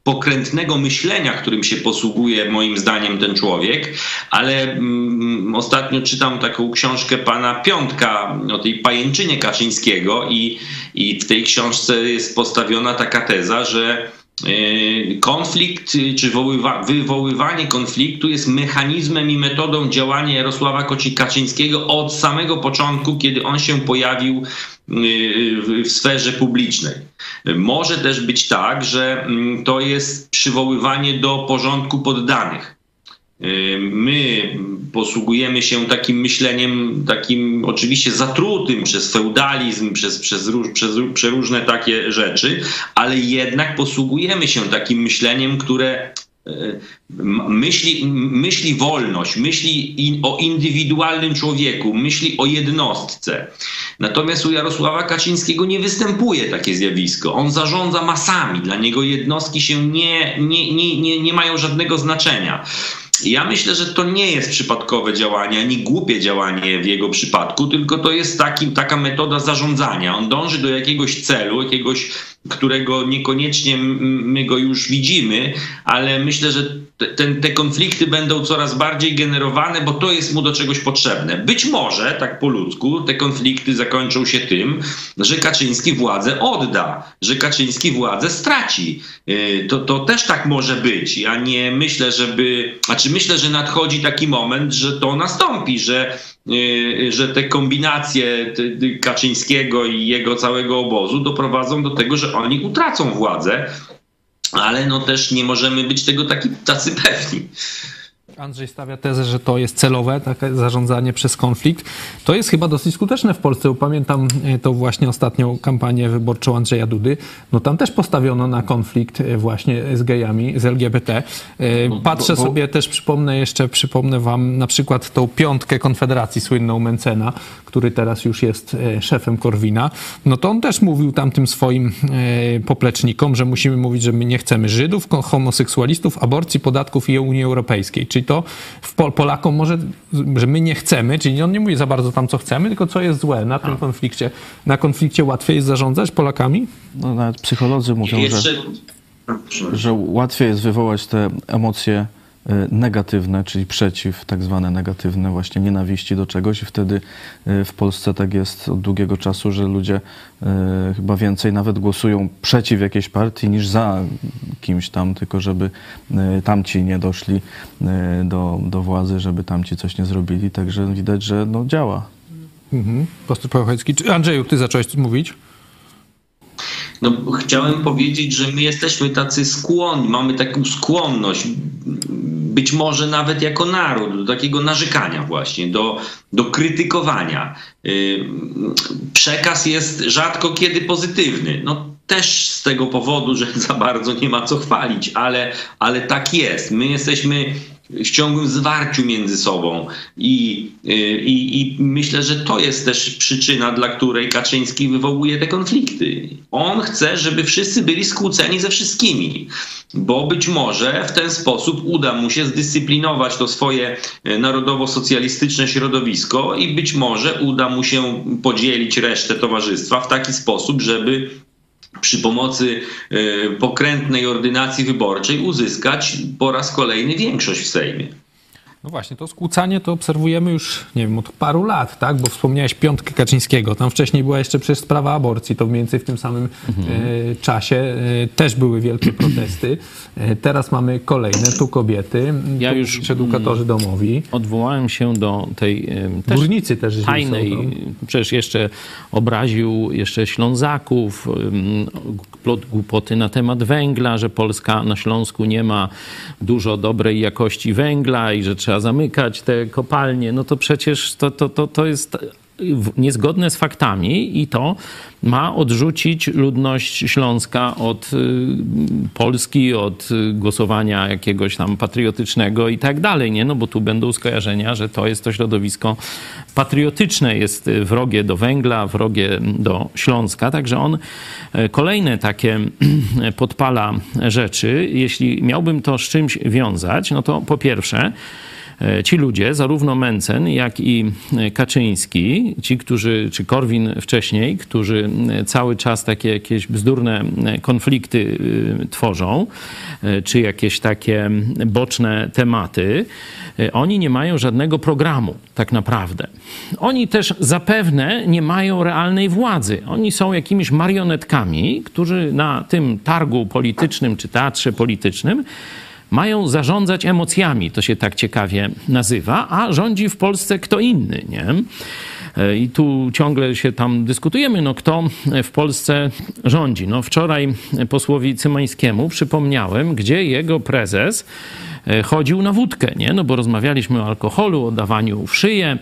pokrętnego myślenia, którym się posługuje moim zdaniem ten człowiek, ale mm, ostatnio czytam taką książkę pana Piątka o tej pajęczynie Kaczyńskiego i, i w tej książce jest postawiona taka teza, że konflikt y, czy woływa, wywoływanie konfliktu jest mechanizmem i metodą działania Jarosława Kaczyńskiego od samego początku, kiedy on się pojawił y, w sferze publicznej. Może też być tak, że mm, to jest przywoływanie do porządku poddanych. My posługujemy się takim myśleniem, takim oczywiście zatrutym przez feudalizm, przez, przez, róż- przez ró- przeróżne takie rzeczy, ale jednak posługujemy się takim myśleniem, które m- myśli, myśli wolność, myśli in, o indywidualnym człowieku, myśli o jednostce. Natomiast u Jarosława Kaczyńskiego nie występuje takie zjawisko. On zarządza masami, dla niego jednostki się nie, nie, nie, nie, nie mają żadnego znaczenia. Ja myślę, że to nie jest przypadkowe działanie, ani głupie działanie w jego przypadku, tylko to jest taki, taka metoda zarządzania. On dąży do jakiegoś celu, jakiegoś, którego niekoniecznie my go już widzimy, ale myślę, że te, konflikty będą coraz bardziej generowane, bo to jest mu do czegoś potrzebne. Być może, tak po ludzku, te konflikty zakończą się tym, że Kaczyński władzę odda, że Kaczyński władzę straci. Yy, To, to też tak może być. Ja nie myślę, żeby. Znaczy, myślę, że nadchodzi taki moment, że to nastąpi, że, yy, że te kombinacje t- Kaczyńskiego i jego całego obozu doprowadzą do tego, że oni utracą władzę, ale no też nie możemy być tego taki, tacy pewni. Andrzej stawia tezę, że to jest celowe, takie zarządzanie przez konflikt. To jest chyba dosyć skuteczne w Polsce. Pamiętam e, tą właśnie ostatnią kampanię wyborczą Andrzeja Dudy. No tam też postawiono na konflikt e, właśnie z gejami, z LGBT. E, Patrzę bo- bo- sobie też, przypomnę jeszcze, przypomnę wam na przykład tą piątkę Konfederacji słynną Mencena, który teraz już jest szefem Korwina. No to on też mówił tamtym swoim poplecznikom, że musimy mówić, że my nie chcemy Żydów, homoseksualistów, aborcji, podatków i Unii Europejskiej. Czyli to w Pol- Polakom może, że my nie chcemy, czyli on nie mówi za bardzo tam, co chcemy, tylko co jest złe na tym konflikcie. Na konflikcie łatwiej jest zarządzać Polakami? No, nawet psycholodzy mówią, że, Jeszcze... że łatwiej jest wywołać te emocje negatywne, czyli przeciw, tak zwane negatywne, właśnie nienawiści do czegoś i wtedy y, w Polsce tak jest od długiego czasu, że ludzie y, chyba więcej nawet głosują przeciw jakiejś partii niż za kimś tam, tylko żeby tamci nie doszli do, do władzy, żeby tamci coś nie zrobili, także widać, że no działa. Mhm. Pastor. Czy- Andrzeju, ty zacząłeś mówić? No, chciałem powiedzieć, że my jesteśmy tacy skłonni, mamy taką skłonność, być może nawet jako naród, do takiego narzekania właśnie, do, do krytykowania. Yy, Przekaz jest rzadko kiedy pozytywny. No, też z tego powodu, że za bardzo nie ma co chwalić, ale, ale tak jest. My jesteśmy w ciągłym zwarciu między sobą i, i, i myślę, że to jest też przyczyna, dla której Kaczyński wywołuje te konflikty. On chce, żeby wszyscy byli skłóceni ze wszystkimi, bo być może w ten sposób uda mu się zdyscyplinować to swoje e, narodowo-socjalistyczne środowisko i być może uda mu się podzielić resztę towarzystwa w taki sposób, żeby przy pomocy e, pokrętnej ordynacji wyborczej uzyskać po raz kolejny większość w Sejmie. No właśnie, to skłócanie to obserwujemy już, nie wiem, od paru lat, tak? Bo wspomniałeś piątkę Kaczyńskiego. Tam wcześniej była jeszcze przecież sprawa aborcji, to mniej więcej w tym samym e, czasie e, też były wielkie protesty. E, teraz mamy kolejne, tu kobiety, Ja tu już, edukatorzy domowi. Odwołałem się do tej też Górnicy też tajnej, przecież jeszcze obraził jeszcze Ślązaków, plot głupoty na temat węgla, że Polska na Śląsku nie ma dużo dobrej jakości węgla i że trzeba zamykać te kopalnie. No to przecież to, to, to, to jest niezgodne z faktami i to ma odrzucić ludność Śląska od y, Polski, od y, głosowania jakiegoś tam patriotycznego i tak dalej, nie? No bo tu będą skojarzenia, że to jest to środowisko patriotyczne, jest wrogie do węgla, wrogie do Śląska, także on y, kolejne takie podpala rzeczy. Jeśli miałbym to z czymś wiązać, no to po pierwsze, E, ci ludzie, zarówno Mencen, jak i e, Kaczyński, ci, którzy, czy Korwin wcześniej, którzy e, cały czas takie jakieś bzdurne e, konflikty e, tworzą, e, czy jakieś takie boczne tematy, e, oni nie mają żadnego programu, tak naprawdę. Oni też zapewne nie mają realnej władzy. Oni są jakimiś marionetkami, którzy na tym targu politycznym, czy teatrze politycznym mają zarządzać emocjami, to się tak ciekawie nazywa, a rządzi w Polsce kto inny, nie? E, I tu ciągle się tam dyskutujemy, no kto w Polsce rządzi. No wczoraj posłowi Cymańskiemu przypomniałem, gdzie jego prezes chodził na wódkę, nie? No bo rozmawialiśmy o alkoholu, o dawaniu w szyję,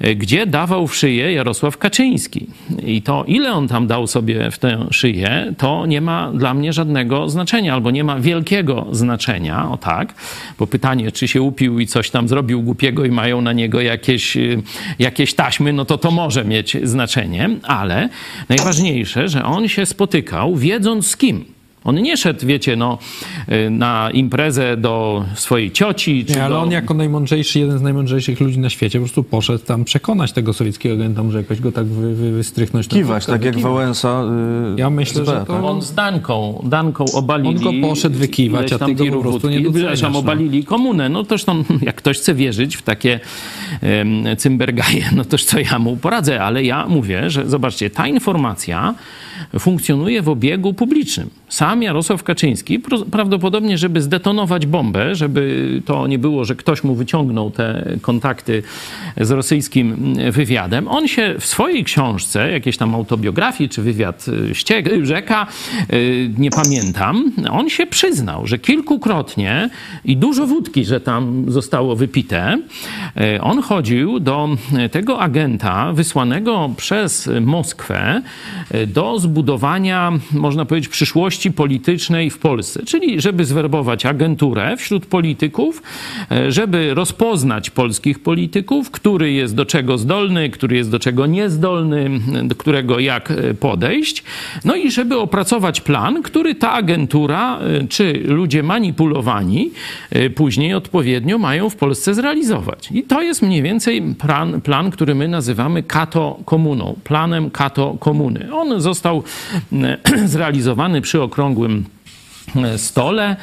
e, gdzie dawał w szyję Jarosław Kaczyński. I to, ile on tam dał sobie w tę szyję, to nie ma dla mnie żadnego znaczenia, albo nie ma wielkiego znaczenia, o tak, bo pytanie, czy się upił i coś tam zrobił głupiego i mają na niego jakieś, y, jakieś taśmy, no to to może mieć znaczenie, ale najważniejsze, że on się spotykał wiedząc z kim. On nie szedł, wiecie, no, y, na imprezę do swojej cioci. Czy Nie, ale do... on jako najmądrzejszy, jeden z najmądrzejszych ludzi na świecie, po prostu poszedł tam przekonać tego sowieckiego agenta, może jakoś go tak wy, wy, wystrychnąć. na Kiwać, wódkę, tak jak wykiwać. Wałęsa. y, Ja myślę, SB, że to- tak? On z Danką, Danką obalili. On go poszedł wykiwać, a tam ty go po prostu nie doceniasz, no. obalili komunę. No toż tam, jak ktoś chce wierzyć w takie um, cymbergaje, no toż co ja mu poradzę. Ale ja mówię, że zobaczcie, ta informacja funkcjonuje w obiegu publicznym. Sam Jarosław Kaczyński, prawdopodobnie, żeby zdetonować bombę, żeby to nie było, że ktoś mu wyciągnął te kontakty z rosyjskim wywiadem, on się w swojej książce, jakiejś tam autobiografii, czy wywiad ścieg, rzeka, nie pamiętam, on się przyznał, że kilkukrotnie i dużo wódki, że tam zostało wypite, on chodził do tego agenta wysłanego przez Moskwę do zbudowania, można powiedzieć, przyszłości politycznej w Polsce. Czyli żeby zwerbować agenturę wśród polityków, e, żeby rozpoznać polskich polityków, który jest do czego zdolny, który jest do czego niezdolny, do którego jak e, podejść. No i żeby opracować plan, który ta agentura e, czy ludzie manipulowani później odpowiednio mają w Polsce zrealizować. I to jest mniej więcej plan, plan który my nazywamy kato komuną, planem kato komuny. On został zrealizowany przy okrągłym stole,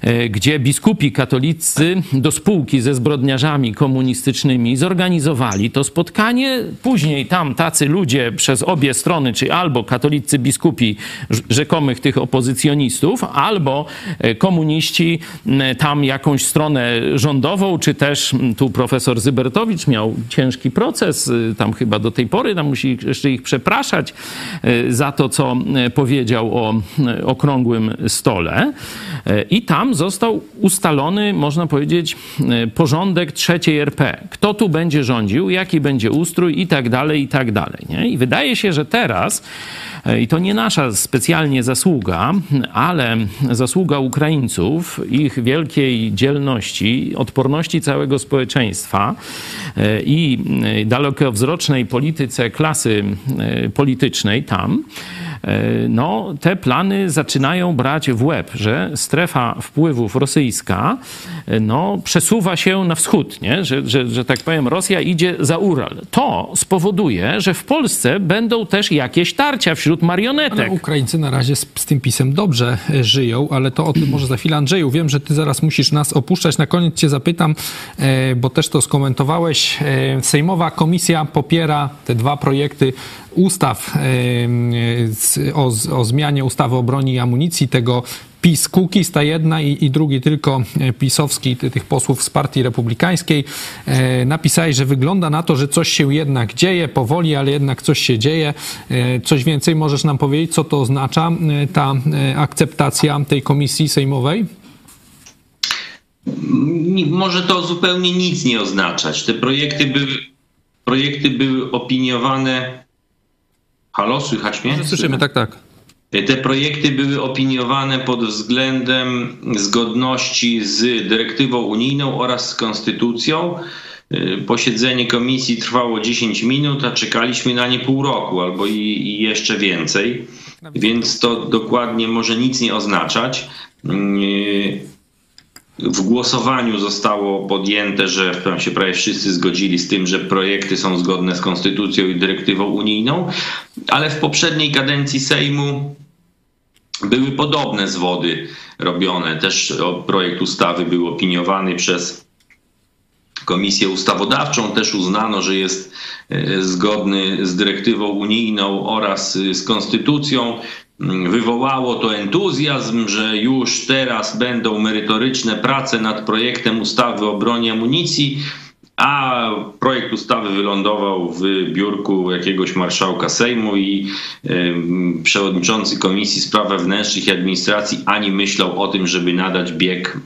e, gdzie biskupi katolicy do spółki ze zbrodniarzami komunistycznymi zorganizowali to spotkanie. Później tam tacy ludzie przez obie strony, czyli albo katolicy biskupi rzekomych tych opozycjonistów, albo e, komuniści tam jakąś stronę rządową, czy też tu profesor Zybertowicz miał ciężki proces, e, tam chyba do tej pory, tam musi jeszcze ich przepraszać za to, co powiedział o okrągłym stole stole e, i tam został ustalony, można powiedzieć, e, porządek trzeciej RP. Kto tu będzie rządził, jaki będzie ustrój i tak dalej, i tak dalej. Nie? I wydaje się, że teraz, e, i to nie nasza specjalnie zasługa, ale zasługa Ukraińców, ich wielkiej dzielności, odporności całego społeczeństwa i dalekowzrocznej polityce klasy politycznej tam, no, te plany zaczynają brać w łeb, że strefa wpływów rosyjska e, no, przesuwa się na wschód, nie? Że, że, że tak powiem, Rosja idzie za Ural. To spowoduje, że w Polsce będą też jakieś tarcia wśród marionetek. Ale Ukraińcy na razie z, z tym pisem dobrze e, żyją, ale to o tym może za chwilę. Andrzeju, wiem, że ty zaraz musisz nas opuszczać. Na koniec cię zapytam, bo też to skomentowałeś. Sejmowa komisja popiera te dwa projekty ustaw o, o zmianie ustawy o broni i amunicji, tego PiS Kukis, ta jedna i, i, drugi tylko e, pisowski, tych posłów z partii republikańskiej, e, napisali, że wygląda na to, że coś się jednak dzieje, powoli, ale jednak coś się dzieje. E, coś więcej możesz nam powiedzieć, co to oznacza, e, ta e, akceptacja tej komisji sejmowej? Może to zupełnie nic nie oznaczać. Te projekty były, projekty były opiniowane Halo, słychać mnie? Słyszymy, tak, tak. Te projekty były opiniowane pod względem zgodności z dyrektywą unijną oraz z konstytucją. Y, posiedzenie komisji trwało 10 minut, a czekaliśmy na nie pół roku albo i, i jeszcze więcej, więc to dokładnie może nic nie oznaczać. W głosowaniu zostało podjęte, że tam się prawie wszyscy zgodzili z tym, że projekty są zgodne z konstytucją i dyrektywą unijną, ale w poprzedniej kadencji Sejmu były podobne zwody robione. Też projekt ustawy był opiniowany przez Komisję Ustawodawczą. Też uznano, że jest e, zgodny z dyrektywą unijną oraz z konstytucją. Wywołało to entuzjazm, że już teraz będą merytoryczne prace nad projektem ustawy o broni amunicji, a projekt ustawy wylądował w biurku jakiegoś marszałka Sejmu i y, przewodniczący Komisji Spraw Wewnętrznych i Administracji ani myślał o tym, żeby nadać bieg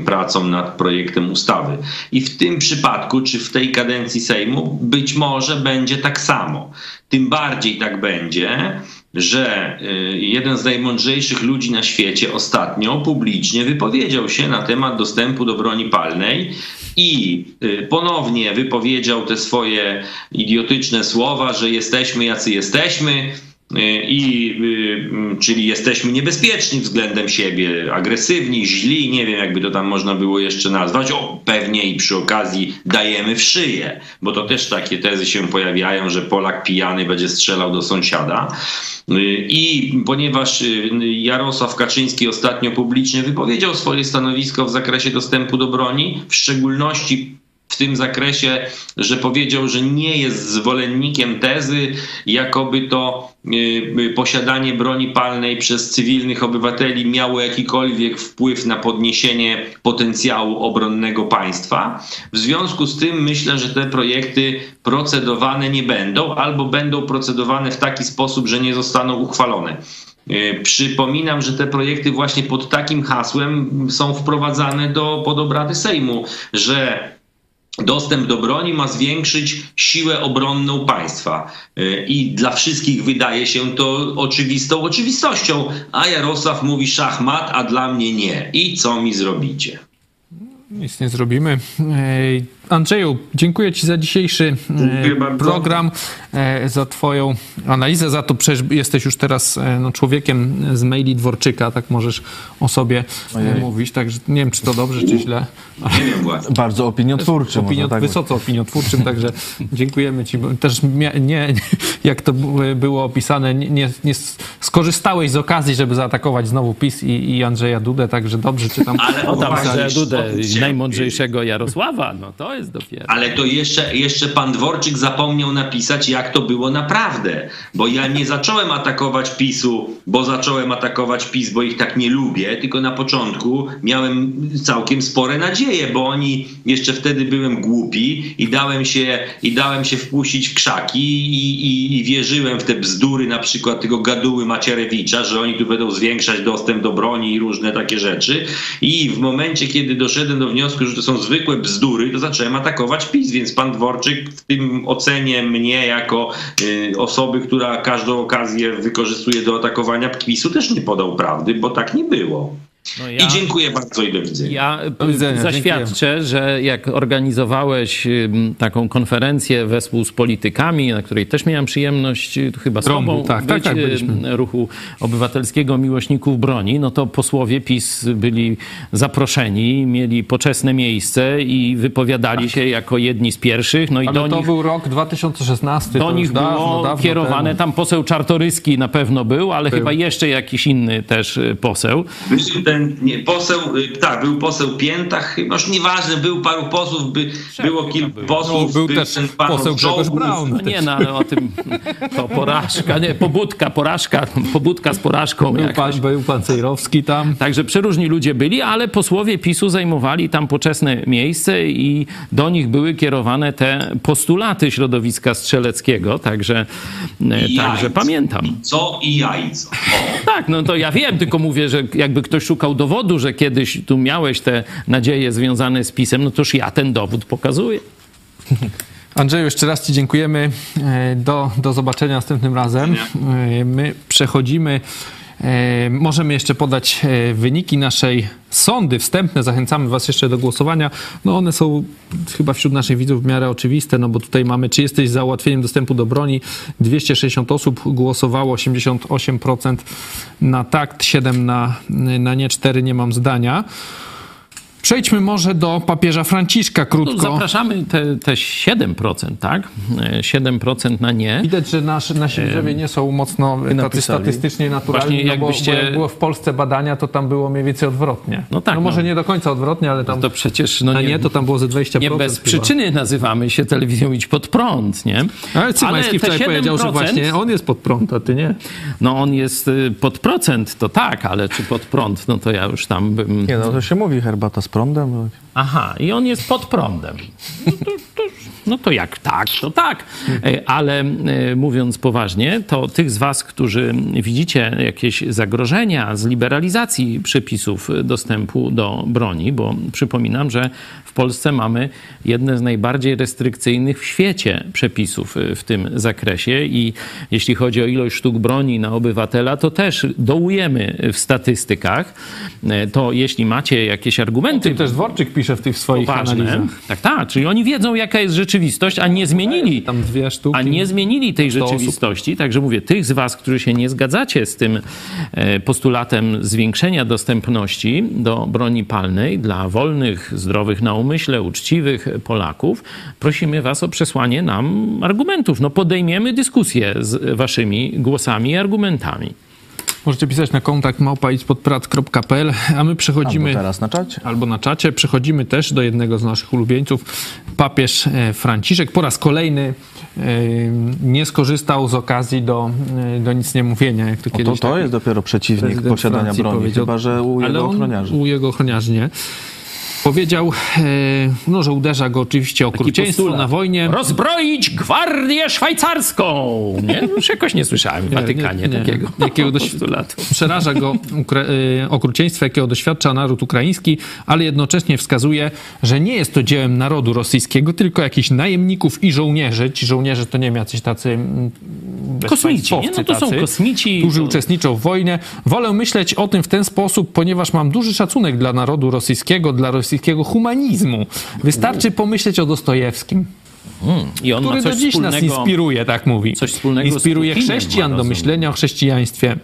y, pracom nad projektem ustawy. I w tym przypadku, czy w tej kadencji Sejmu, być może będzie tak samo. Tym bardziej tak będzie, że y, jeden z najmądrzejszych ludzi na świecie ostatnio publicznie wypowiedział się na temat dostępu do broni palnej i y, ponownie wypowiedział te swoje idiotyczne słowa, że jesteśmy jacy jesteśmy i y, czyli jesteśmy niebezpieczni względem siebie, agresywni, źli, nie wiem jakby to tam można było jeszcze nazwać, o pewnie i przy okazji dajemy w szyję, bo to też takie tezy się pojawiają, że Polak pijany będzie strzelał do sąsiada. Y, I ponieważ y, Jarosław Kaczyński ostatnio publicznie wypowiedział swoje stanowisko w zakresie dostępu do broni, w szczególności w tym zakresie, że powiedział, że nie jest zwolennikiem tezy, jakoby to y, posiadanie broni palnej przez cywilnych obywateli miało jakikolwiek wpływ na podniesienie potencjału obronnego państwa. W związku z tym myślę, że te projekty procedowane nie będą albo będą procedowane w taki sposób, że nie zostaną uchwalone. Y, Przypominam, że te projekty właśnie pod takim hasłem są wprowadzane do, pod obrady Sejmu, że dostęp do broni ma zwiększyć siłę obronną państwa. Y, I dla wszystkich wydaje się to oczywistą oczywistością, a Jarosław mówi szachmat, a dla mnie nie. I co mi zrobicie? Nic nie zrobimy. Ej, Andrzeju, dziękuję Ci za dzisiejszy e, Dziękuję bardzo. program, e, za Twoją analizę, za to przecież jesteś już teraz e, no, człowiekiem z maili Dworczyka, tak możesz o sobie e, mówić, także nie wiem, czy to dobrze, czy źle. Nie wiem właśnie. Bardzo opiniotwórczy. Opinio, można tak wysoce opiniotwórczym, także dziękujemy Ci. Też mia- nie, jak to było opisane, nie, nie, nie skorzystałeś z okazji, żeby zaatakować znowu PiS i, i Andrzeja Dudę, także dobrze Cię tam Ale O tam za Dudę, najmądrzejszego Jarosława, no to jest dopiero. Ale to jeszcze, jeszcze pan Dworczyk zapomniał napisać, jak to było naprawdę. Bo ja nie zacząłem atakować PiSu, bo zacząłem atakować PiS, bo ich tak nie lubię, tylko na początku miałem całkiem spore nadzieje, bo oni jeszcze wtedy byłem głupi i dałem się, i dałem się wpuścić w krzaki i, i, i wierzyłem w te bzdury na przykład tego gaduły Macierewicza, że oni tu będą zwiększać dostęp do broni i różne takie rzeczy. I w momencie, kiedy doszedłem do wniosku, że to są zwykłe bzdury, to zacząłem atakować PiS, więc pan Dworczyk w tym ocenie mnie jako y, osoby, która każdą okazję wykorzystuje do atakowania PiSu też nie podał prawdy, bo tak nie było. No I dziękuję bardzo i do widzenia. Ja Do widzenia, zaświadczę, że jak organizowałeś taką konferencję wespół z politykami, na której też miałem przyjemność y, chyba z tobą tak, tak, być, tak, byliśmy. ruchu obywatelskiego miłośników broni, no to posłowie PiS byli zaproszeni, mieli poczesne miejsce i wypowiadali się jako jedni z pierwszych. No i Tak. Ale do to nich był rok 2016. do nich dawno, było dawno kierowane, temu. tam poseł Czartoryski na pewno był, ale chyba jeszcze jakiś inny też y, poseł. Był ten nie, poseł, y, tak, był poseł Piętach, chyba już nieważne, był paru posłów, by, było kilku No, posłów, był też ten pan poseł Grzegorz. Braun. No nie, no ale o tym to porażka, nie, pobudka, porażka, pobudka z porażką. Był jakaś. pan, był pan Cejrowski tam. Także przeróżni ludzie byli, ale posłowie PiSu zajmowali tam poczesne miejsce i do nich były kierowane te postulaty środowiska strzeleckiego, także, e, I także jajco. pamiętam. Co i jajco. O. Tak, no to ja wiem, tylko mówię, że jakby ktoś szukał dowodu, że kiedyś tu miałeś te nadzieje związane z PiSem, no toż ja ten dowód pokazuję. Andrzeju, jeszcze raz Ci dziękujemy. E, Do, do zobaczenia następnym razem. E, My przechodzimy. E, Możemy jeszcze podać e, wyniki naszej sądy wstępne. Zachęcamy Was jeszcze do głosowania. No one są chyba wśród naszych widzów w miarę oczywiste, no bo tutaj mamy, czy jesteś za ułatwieniem dostępu do broni. 260 osób głosowało, 88% na tak, 7 na, na nie, 4 nie mam zdania. Przejdźmy może do papieża Franciszka No, krótko. zapraszamy te, te 7%, tak? E, 7% na nie. Widać, że nasz, nasi widzowie nie są mocno tacy statystycznie naturalni, Właśnie no bo, jakbyście- bo jak było w Polsce badania, to tam było mniej więcej odwrotnie. No tak, No może no. nie do końca odwrotnie, ale tam... To przecież no a nie, to tam było ze 20%. Nie bez chyba. przyczyny nazywamy się telewizją Idź Pod Prąd, nie? Ale Cymański te wczoraj powiedział, że 7%, właśnie on jest pod prąd, a ty nie. No on jest y, pod procent, to tak, ale czy pod prąd, no to ja już tam bym... Nie, no to się mówi herbata z prądem. Aha, i on jest pod prądem. No to, to, no to jak tak, to tak. E, Ale e, mówiąc poważnie, to tych z Was, którzy widzicie jakieś zagrożenia z liberalizacji przepisów dostępu do broni, bo przypominam, że w Polsce mamy jedne z najbardziej restrykcyjnych w świecie przepisów e, w tym zakresie i jeśli chodzi o ilość sztuk broni na obywatela, to też dołujemy w statystykach. E, To jeśli macie jakieś argumenty Ty też Dworczyk pisze w tych swoich poważne. analizach. Tak, tak. Czyli oni wiedzą, jaka jest rzeczywistość, a nie zmienili. Tam dwie sztuki. A nie zmienili tej 100 osób. rzeczywistości. Także mówię, tych z Was, którzy się nie zgadzacie z tym e, postulatem zwiększenia dostępności do broni palnej dla wolnych, zdrowych na umyśle, uczciwych Polaków, prosimy Was o przesłanie nam argumentów. No podejmiemy dyskusję z Waszymi głosami i argumentami. Możecie pisać na kontakt małpa.prat.pl, a my przechodzimy... Albo teraz na czacie. albo na czacie. Przechodzimy też do jednego z naszych ulubieńców. Papież e, Franciszek po raz kolejny e, nie skorzystał z okazji do, e, do nic nie mówienia, jak to O, to, kiedyś to jest dopiero przeciwnik posiadania Francji broni, powiedział. chyba że u Ale jego on- ochroniarzy. U jego ochroniarzy nie. Powiedział, e, no, że uderza go oczywiście okrucieństwo na wojnie. Rozbroić gwardię szwajcarską! Nie? Już jakoś nie słyszałem w Watykanie nie, nie. takiego Jakiego doś- postulatu. Przeraża go y, okrucieństwo, jakiego doświadcza naród ukraiński, ale jednocześnie wskazuje, że nie jest to dziełem narodu rosyjskiego, tylko jakichś najemników i żołnierzy. Ci żołnierze to nie wiem, jacyś tacy mm, Kosmici, nie? No to są tacy, kosmici. którzy to- uczestniczą w wojnie. Wolę myśleć o tym w ten sposób, ponieważ mam duży szacunek dla narodu rosyjskiego, dla rosyjskiego humanizmu. Wystarczy pomyśleć o Dostojewskim, I on który do dziś nas inspiruje, tak mówi. coś wspólnego z Inspiruje Putinem, chrześcijan do myślenia o chrześcijaństwie.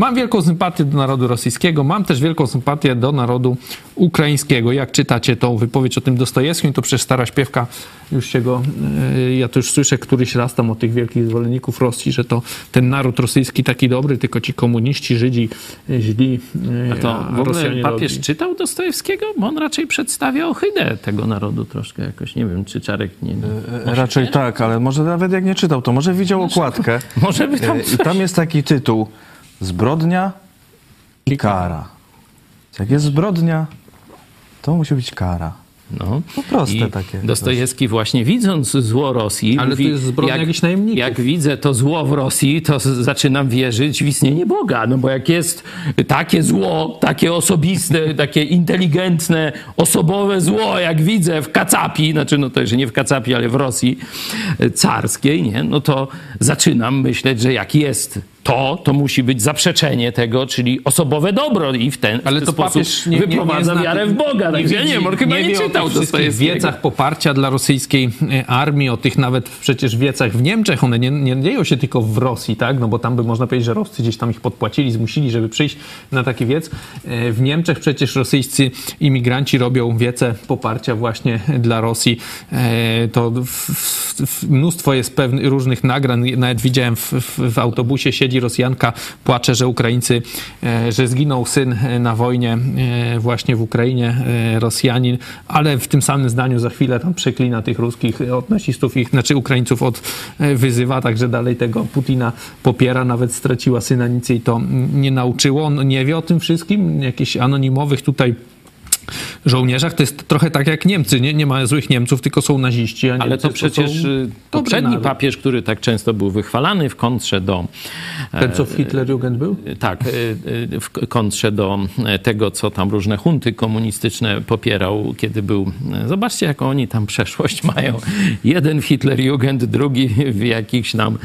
Mam wielką sympatię do narodu rosyjskiego, mam też wielką sympatię do narodu ukraińskiego. Jak czytacie tą wypowiedź o tym Dostojewskim, to przecież stara śpiewka, już się go, e, ja to już słyszę któryś raz tam o tych wielkich zwolenników Rosji, że to ten naród rosyjski taki dobry, tylko ci komuniści, Żydzi e, źli, e, A to w ogóle papież dobrzy. czytał Dostojewskiego? Bo on raczej przedstawia ohydę tego narodu troszkę jakoś. Nie wiem, czy Czarek nie... E, Raczej tak, ale może nawet jak nie czytał, to może widział okładkę. Może by tam E, I tam jest taki tytuł: Zbrodnia i kara. Jak jest zbrodnia, to musi być kara. No. To proste I takie. Dostojewski właśnie widząc zło Rosji... Ale to jest zbrodnia jakichś najemników. Jak widzę to zło w Rosji, to zaczynam wierzyć w istnienie Boga. No bo jak jest takie zło, takie osobiste, takie inteligentne, osobowe zło, jak widzę w Kacapi, znaczy no to jeszcze nie w Kacapi, ale w Rosji e, carskiej, nie? No to zaczynam myśleć, że jak jest to, to musi być zaprzeczenie tego, czyli osobowe dobro i w ten, Ale w ten to sposób papież nie, nie, nie wyprowadza zna wiarę w Boga. Także ja nie wiem, on chyba nie, wie o czytał tych wiecach poparcia dla rosyjskiej e, armii, o tych nawet przecież wiecach w Niemczech, one nie, nie dzieją się tylko w Rosji, tak? No bo tam by można powiedzieć, że Roscy gdzieś tam ich podpłacili, zmusili, żeby przyjść na taki wiec. E, W Niemczech przecież rosyjscy imigranci robią wiece poparcia właśnie dla Rosji. E, To w, w, w mnóstwo jest pewnych różnych nagrań, nawet widziałem w, w, autobusie siedzi Rosjanka, płacze, że Ukraińcy, e, że zginął syn e, na wojnie e, właśnie w Ukrainie, Rosjanin, ale w tym samym zdaniu za chwilę tam przeklina tych ruskich od nazistów, ich, znaczy Ukraińców od wyzywa, także dalej tego Putina popiera, nawet straciła syna, nic jej to mm, nie nauczyło. On nie wie o tym wszystkim, jakichś anonimowych tutaj żołnierzach, to jest trochę tak jak Niemcy, nie, nie ma złych Niemców, tylko są naziści, a Ale Niemcy to przecież są y, poprzedni naród. papież, który tak często był wychwalany w kontrze do... Ten, co w Hitlerjugend był? Tak, y, y, w kontrze do e, tego, co tam różne hunty komunistyczne popierał, kiedy był... e, Zobaczcie, jaką oni tam przeszłość mają. Jeden w Hitlerjugend, drugi w jakichś tam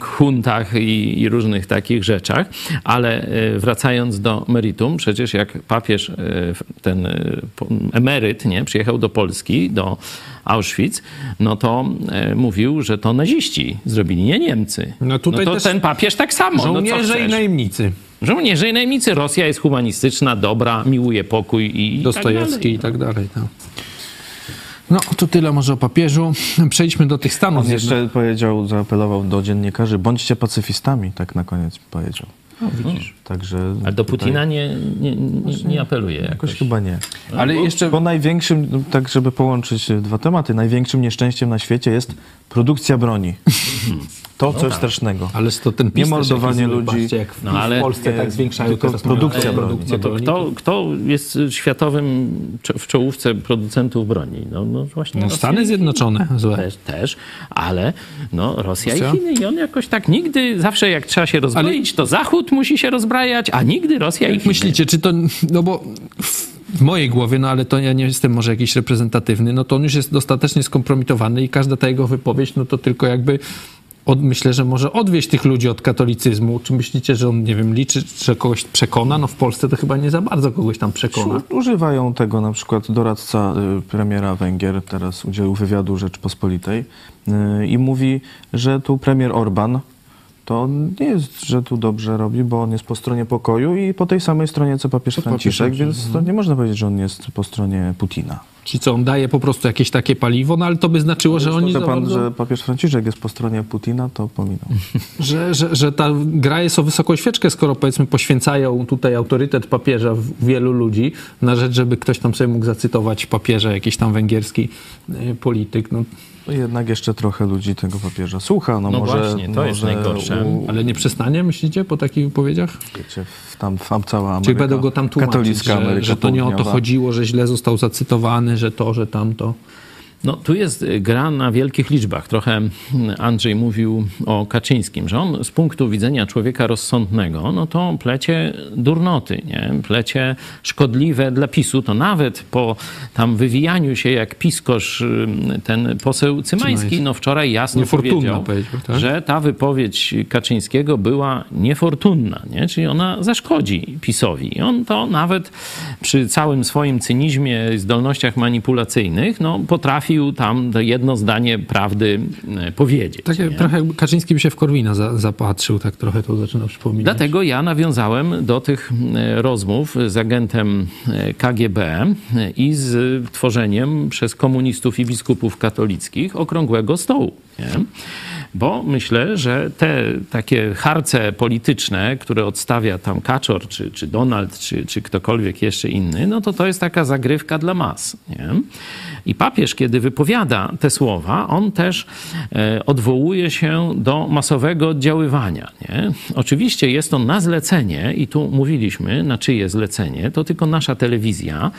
huntach i, i różnych takich rzeczach. Ale e, wracając do meritum, przecież jak papież, e, ten po- emeryt, nie, przyjechał do Polski, do Auschwitz, no to e, mówił, że to naziści zrobili, nie Niemcy. No tutaj to też ten papież tak samo. no co Żołnierze i chcesz? najemnicy. Żołnierze i najemnicy. Rosja jest humanistyczna, dobra, miłuje pokój i Dostojewski i tak tak dalej. Tak. No, to tyle może o papieżu. Przejdźmy do tych Stanów. On jeszcze powiedział, zaapelował do dziennikarzy, bądźcie pacyfistami, tak na koniec powiedział. Także Ale do tutaj Putina nie, nie, nie, nie apeluje jakoś. Jakoś chyba nie. Ale jeszcze Bo największym, no, tak żeby połączyć e, dwa tematy, największym nieszczęściem na świecie jest produkcja broni. To coś strasznego. Ale to ten Nie mordowanie ludzi. patrzcie, jak w, No, ale- w Polsce tak zwiększają tylko produkcja broni. No to kto, kto jest światowym w czołówce producentów broni? No, no właśnie No, Stany Zjednoczone, złe. Też, też, ale no, Rosja, Rosja? i Chiny. I on jakoś tak nigdy, zawsze jak trzeba się rozbroić, to Zachód musi się rozbrajać, a nigdy Rosja i Jak Chiny. myślicie, czy to, no bo w, w mojej głowie, no ale to ja nie jestem może jakiś reprezentatywny, no to on już jest dostatecznie skompromitowany i każda ta jego wypowiedź, no to tylko jakby od, myślę, że może odwieść tych ludzi od katolicyzmu. Czy myślicie, że on, nie wiem, liczy, że kogoś przekona? No w Polsce to chyba nie za bardzo kogoś tam przekona. Używają tego na przykład doradca y, premiera Węgier, teraz udzielił wywiadu Rzeczpospolitej y, i mówi, że tu premier Orban to nie jest, że tu dobrze robi, bo on jest po stronie pokoju i po tej samej stronie co papież Franciszek, Franciszek, więc to nie można powiedzieć, że on jest po stronie Putina. Ci co, on daje po prostu jakieś takie paliwo, no ale to by znaczyło, że oni za pan, bardzo- że papież Franciszek jest po stronie Putina, to pominął. że, że, że ta gra jest o wysoką świeczkę, skoro powiedzmy poświęcają tutaj autorytet papieża wielu ludzi na rzecz, żeby ktoś tam sobie mógł zacytować papieża, jakiś tam węgierski y, polityk. No, To jednak jeszcze trochę ludzi tego papieża słucha. No, No może, właśnie, to jest może najgorsze. U, ale nie przestanie, myślicie, po takich wypowiedziach? wiecie, w, tam, tam cała Ameryka, Czy będą go tam tłumaczyć, katolicka że, Ameryka że to nie o to chodziło, że źle został zacytowany, że to, że tamto. No, tu jest y, gra na wielkich liczbach. Trochę mm, Andrzej mówił o Kaczyńskim, że on z punktu widzenia człowieka rozsądnego, no to plecie durnoty, nie? plecie szkodliwe dla PiSu. To nawet po tam wywijaniu się jak piskosz y, ten poseł Cymański, Cymański. no wczoraj jasno powiedział, powiedział, tak? że ta wypowiedź Kaczyńskiego była niefortunna, nie? czyli ona zaszkodzi PiSowi. I on to nawet przy całym swoim cynizmie i zdolnościach manipulacyjnych, no, potrafił tam to jedno zdanie prawdy e, powiedzieć. Tak, nie? trochę Kaczyński by się w Korwina za, zapatrzył, tak trochę to zaczyna przypominać. Dlatego ja nawiązałem do tych e, rozmów z agentem e, KGB i z tworzeniem przez komunistów i biskupów katolickich okrągłego stołu. Nie? Bo myślę, że te takie harce polityczne, które odstawia tam Kaczor, czy, czy Donald, czy, czy ktokolwiek jeszcze inny, no to to jest taka zagrywka dla mas. Nie? I papież, kiedy wypowiada te słowa, on też e, odwołuje się do masowego oddziaływania. Nie? Oczywiście jest to na zlecenie, i tu mówiliśmy, na czyje zlecenie, to tylko nasza telewizja,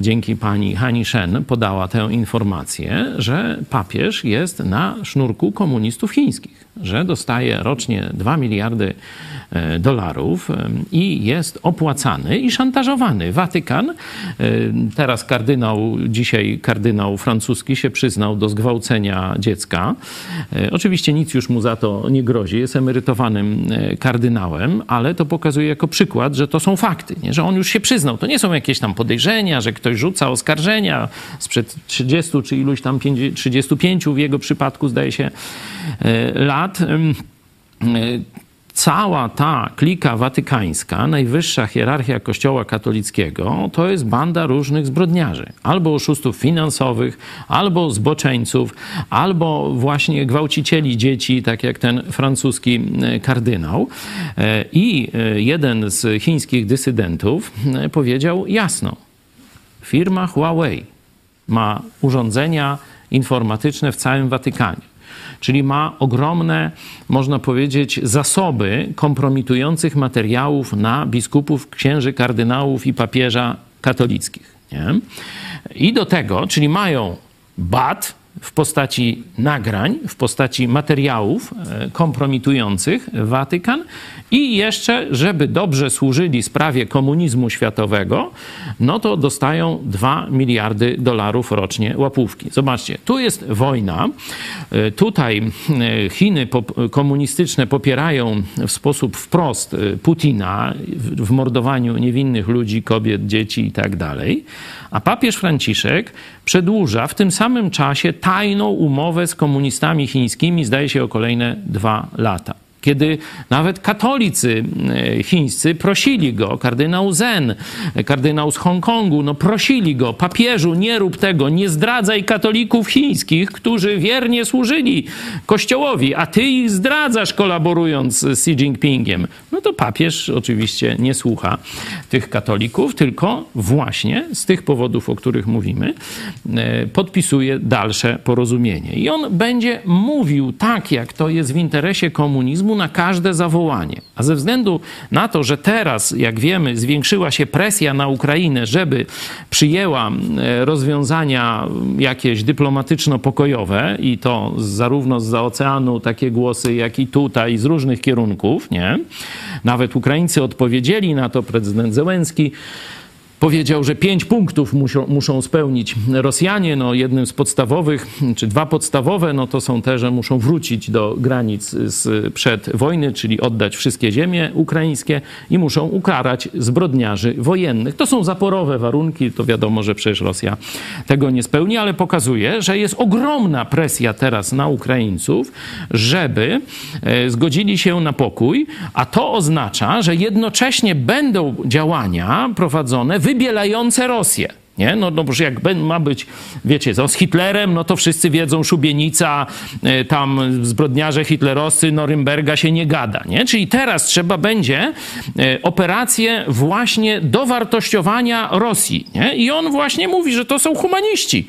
dzięki pani Hani Shen, podała tę informację, że papież jest na sznurku komunistów chińskich, że dostaje rocznie 2 miliardy dolarów e, i jest opłacany i szantażowany. Watykan, e, teraz kardynał, dzisiaj kardynał francuski się przyznał do zgwałcenia dziecka. E, Oczywiście nic już mu za to nie grozi, jest emerytowanym e, kardynałem, ale to pokazuje jako przykład, że to są fakty, nie? że on już się przyznał. To nie są jakieś tam podejrzenia, że ktoś rzuca oskarżenia sprzed 30 czy iluś tam 50, 35 w jego przypadku zdaje się e, lat. Cała ta klika watykańska, najwyższa hierarchia Kościoła katolickiego, to jest banda różnych zbrodniarzy. Albo oszustów finansowych, albo zboczeńców, albo właśnie gwałcicieli dzieci, tak jak ten francuski e, kardynał. E, I e, jeden z chińskich dysydentów powiedział jasno, firma Huawei ma urządzenia informatyczne w całym Watykanie. Czyli ma ogromne, można powiedzieć, zasoby kompromitujących materiałów na biskupów, księży, kardynałów i papieża katolickich. Nie? I do tego, czyli mają bat w postaci nagrań, w postaci materiałów e, kompromitujących Watykan i jeszcze, żeby dobrze służyli sprawie komunizmu światowego, no to dostają 2 miliardy dolarów rocznie łapówki. Zobaczcie, tu jest wojna. E, Tutaj e, Chiny komunistyczne popierają w sposób wprost Putina w mordowaniu niewinnych ludzi, kobiet, dzieci i tak dalej. A papież Franciszek przedłuża w tym samym czasie tajną umowę z komunistami chińskimi, zdaje się o kolejne dwa lata. Kiedy nawet katolicy e, chińscy prosili go, kardynał Zen, kardynał z Hongkongu, no prosili go, papieżu, nie rób tego, nie zdradzaj katolików chińskich, którzy wiernie służyli kościołowi, a ty ich zdradzasz kolaborując z Xi Jinpingiem. No to papież oczywiście nie słucha tych katolików, tylko właśnie z tych powodów, o których mówimy, e, podpisuje dalsze porozumienie. I on będzie mówił tak, jak to jest w interesie komunizmu na każde zawołanie. A ze względu na to, że teraz, jak wiemy, zwiększyła się presja na Ukrainę, żeby przyjęła rozwiązania jakieś dyplomatyczno-pokojowe i to zarówno z oceanu takie głosy, jak i tutaj z różnych kierunków, nie? Nawet Ukraińcy odpowiedzieli na to, prezydent Zełenski powiedział, że pięć punktów muszą, muszą spełnić Rosjanie. No, jednym z podstawowych, czy dwa podstawowe, no to są te, że muszą wrócić do granic z, przed wojny, czyli oddać wszystkie ziemie ukraińskie i muszą ukarać zbrodniarzy wojennych. To są zaporowe warunki, to wiadomo, że przecież Rosja tego nie spełni, ale pokazuje, że jest ogromna presja teraz na Ukraińców, żeby e, zgodzili się na pokój, a to oznacza, że jednocześnie będą działania prowadzone wybielające Rosję. Nie? No, no bo jak ma być, wiecie, co, z Hitlerem, no to wszyscy wiedzą, szubienica, e, tam zbrodniarze hitlerowscy, Norymberga się nie gada. Nie? Czyli teraz trzeba będzie e, operację właśnie dowartościowania Rosji. Nie? I on właśnie mówi, że to są humaniści.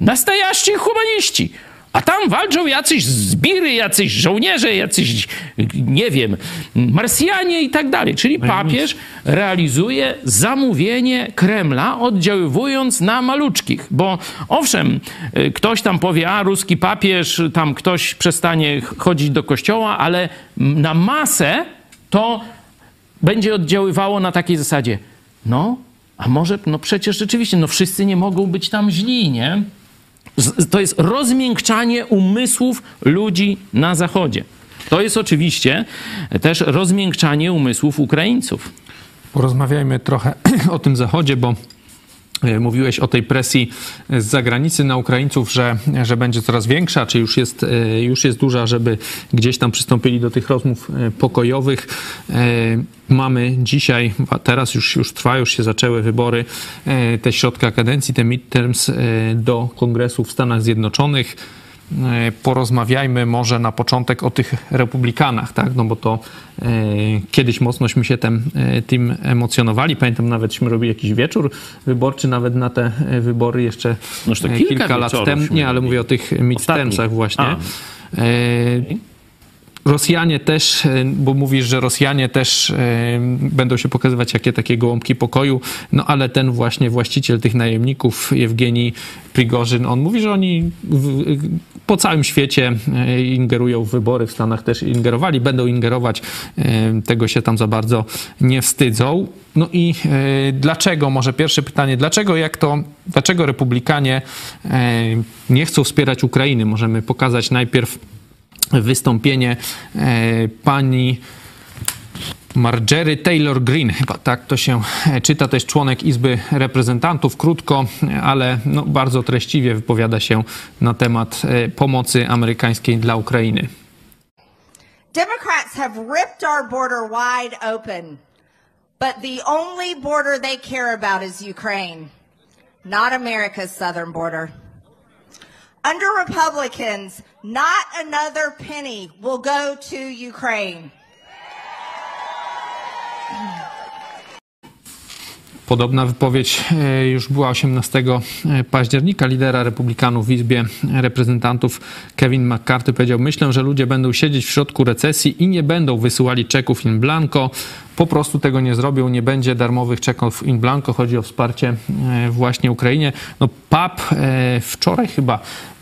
Nastojaści humaniści. A tam walczą jacyś zbiry, jacyś żołnierze, jacyś, nie wiem, Marsjanie i tak dalej. Czyli papież realizuje zamówienie Kremla, oddziaływując na maluczkich. Bo owszem, y, ktoś tam powie, a ruski papież, tam ktoś przestanie chodzić do kościoła, ale na masę to będzie oddziaływało na takiej zasadzie. No, a może, no przecież rzeczywiście, no wszyscy nie mogą być tam źli, nie? To jest rozmiękczanie umysłów ludzi na Zachodzie. To jest oczywiście też rozmiękczanie umysłów Ukraińców. Porozmawiajmy trochę o tym Zachodzie, bo Mówiłeś o tej presji z zagranicy na Ukraińców, że, że będzie coraz większa, czy już jest, e, już jest duża, żeby gdzieś tam przystąpili do tych rozmów e, pokojowych. Mamy dzisiaj, teraz już, już trwa, już się zaczęły wybory, te środka kadencji, te midterms do kongresu w Stanach Zjednoczonych E, porozmawiajmy może na początek o tych republikanach, tak? No bo to e, kiedyś mocnośmy się tym, e, tym emocjonowali. Pamiętam nawet, robili jakiś wieczór wyborczy nawet na te e, wybory jeszcze no, kilka, kilka lat temu. Nie, ale mówię o tych midtermsach właśnie. A. Rosjanie też, e, bo mówisz, że Rosjanie też e, będą się pokazywać jakie takie gołąbki pokoju, no ale ten właśnie właściciel tych najemników, Jewgeni Prigorzyn, on mówi, że oni po całym świecie e, ingerują w wybory, w Stanach też ingerowali, będą ingerować, tego się tam za bardzo nie wstydzą. No i dlaczego, może pierwsze pytanie, dlaczego jak to, dlaczego republikanie nie chcą wspierać Ukrainy? Możemy pokazać najpierw wystąpienie e, pani Margery Taylor Green, chyba tak to się e, czyta, to jest członek Izby Reprezentantów, krótko, ale no, bardzo treściwie wypowiada się na temat e, pomocy amerykańskiej dla Ukrainy. Democrats have ripped our border wide open, but the only border they care about is Ukraine, not America's southern border. Under Republicans, not another penny will go to Ukraine. Podobna wypowiedź e, już była 18 e, października. Lidera republikanów w Izbie Reprezentantów Kevin McCarthy powiedział: Myślę, że ludzie będą siedzieć w środku recesji i nie będą wysyłali czeków in blanco. Po prostu tego nie zrobią, nie będzie darmowych czeków in blanco. Chodzi o wsparcie e, właśnie Ukrainie. No, PAP wczoraj chyba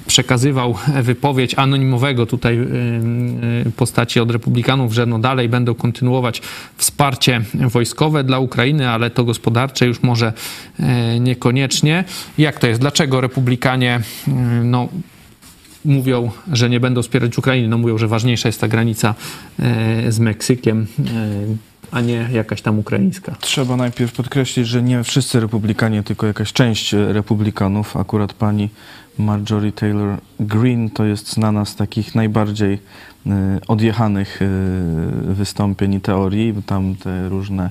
przekazywał wypowiedź anonimowego tutaj y, y, postaci od republikanów, że no dalej będą kontynuować wsparcie wojskowe dla Ukrainy, ale to gospodarcze już może y, niekoniecznie. Jak to jest? Dlaczego republikanie no, mówią, że nie będą wspierać Ukrainy? No mówią, że ważniejsza jest ta granica z Meksykiem a nie jakaś tam ukraińska. Trzeba najpierw podkreślić, że nie wszyscy republikanie, tylko jakaś część republikanów, akurat pani Marjorie Taylor Greene to jest znana z takich najbardziej y, odjechanych y, wystąpień i teorii, tam te różne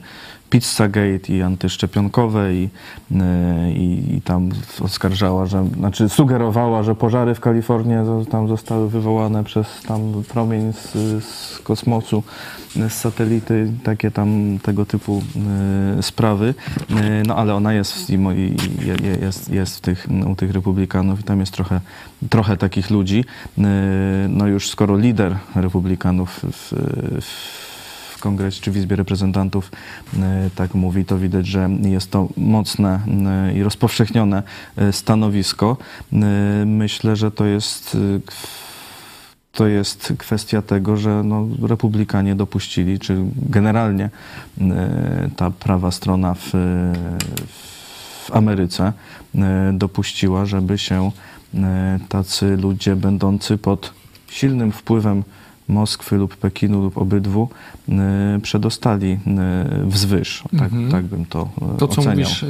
Pizzagate i antyszczepionkowe i, y, i, i, tam oskarżała, że, znaczy sugerowała, że pożary w Kalifornii tam zostały wywołane przez tam promień z, z kosmosu, z satelity, takie tam tego typu y, sprawy. Y, no ale ona jest, w, i, jest, jest w tych, u tych republikanów i tam jest trochę, trochę takich ludzi. No już skoro lider republikanów w, w w kongresie czy w Izbie Reprezentantów e, tak mówi, to widać, że jest to mocne e, i rozpowszechnione e, stanowisko. Myślę, że to jest to jest kwestia tego, że no, republikanie dopuścili, czy generalnie ta prawa strona w, w Ameryce dopuściła, żeby się tacy ludzie będący pod silnym wpływem Moskwy lub Pekinu lub obydwu e, przedostali e, wzwyż. Tak, tak bym to, e, Mhm. To, co oceniał. mówisz,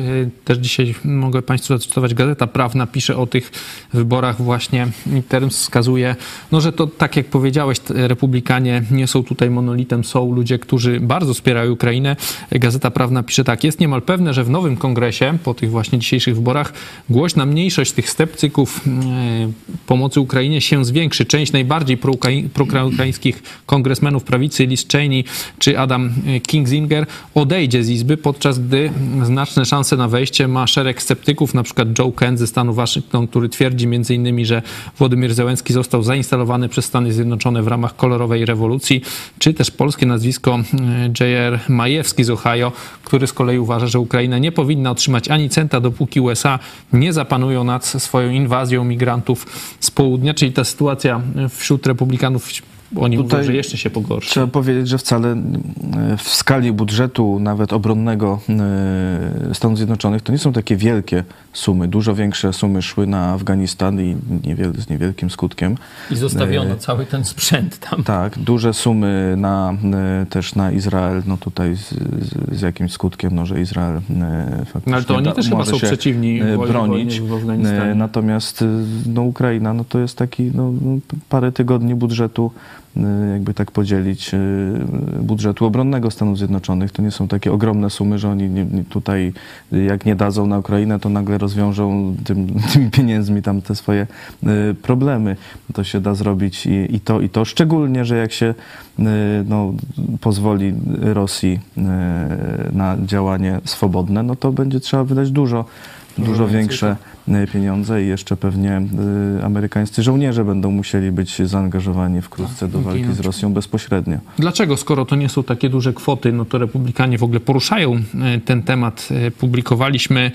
też dzisiaj mogę Państwu zacytować, Gazeta Prawna pisze o tych wyborach właśnie i teraz wskazuje, no, że to tak jak powiedziałeś, republikanie nie są tutaj monolitem, są ludzie, którzy bardzo wspierają Ukrainę. Gazeta Prawna pisze tak, jest niemal pewne, że w nowym kongresie, po tych właśnie dzisiejszych wyborach, głośna mniejszość tych sceptyków y, pomocy Ukrainie się zwiększy. Część najbardziej proukai- proukraińskich kongresmenów prawicy, Liz Cheney czy Adam Kingsinger, odejdzie z Izby, podczas gdy znaczne szanse na wejście ma szereg sceptyków, na przykład Joe Kent ze stanu Waszyngton, który twierdzi między innymi, że Władimir Zełenski został zainstalowany przez Stany Zjednoczone w ramach kolorowej rewolucji, czy też polskie nazwisko J.R. Majewski z Ohio, który z kolei uważa, że Ukraina nie powinna otrzymać ani centa, dopóki USA nie zapanują nad swoją inwazją migrantów z południa, czyli ta sytuacja wśród republikanów, oni Tutaj mówią, że jeszcze się pogorszy. Trzeba powiedzieć, że wcale e, w skali budżetu nawet obronnego e, Stanów Zjednoczonych to nie są takie wielkie sumy. Dużo większe sumy szły na Afganistan i niewiel, z niewielkim skutkiem. I zostawiono E, cały ten sprzęt tam. Tak, duże sumy na, też na Izrael, no tutaj z, z, jakimś skutkiem, no, że Izrael faktycznie No ale to oni da- też chyba są przeciwni bronić. Natomiast no, Ukraina, no to jest taki no, no, parę tygodni budżetu, jakby tak podzielić, e, budżetu obronnego Stanów Zjednoczonych. To nie są takie ogromne sumy, że oni tutaj e, jak nie dadzą na Ukrainę, to nagle rozwiążą tym, tymi pieniędzmi tam te swoje problemy. To się da zrobić i, i to, i to. Szczególnie, że jak się no, pozwoli Rosji na działanie swobodne, no to będzie trzeba wydać dużo, dużo większe e, pieniądze i jeszcze pewnie e, amerykańscy żołnierze będą musieli być zaangażowani wkrótce do walki z Rosją bezpośrednio. Dlaczego, skoro to nie są takie duże kwoty, no to republikanie w ogóle poruszają e, ten temat? E, Publikowaliśmy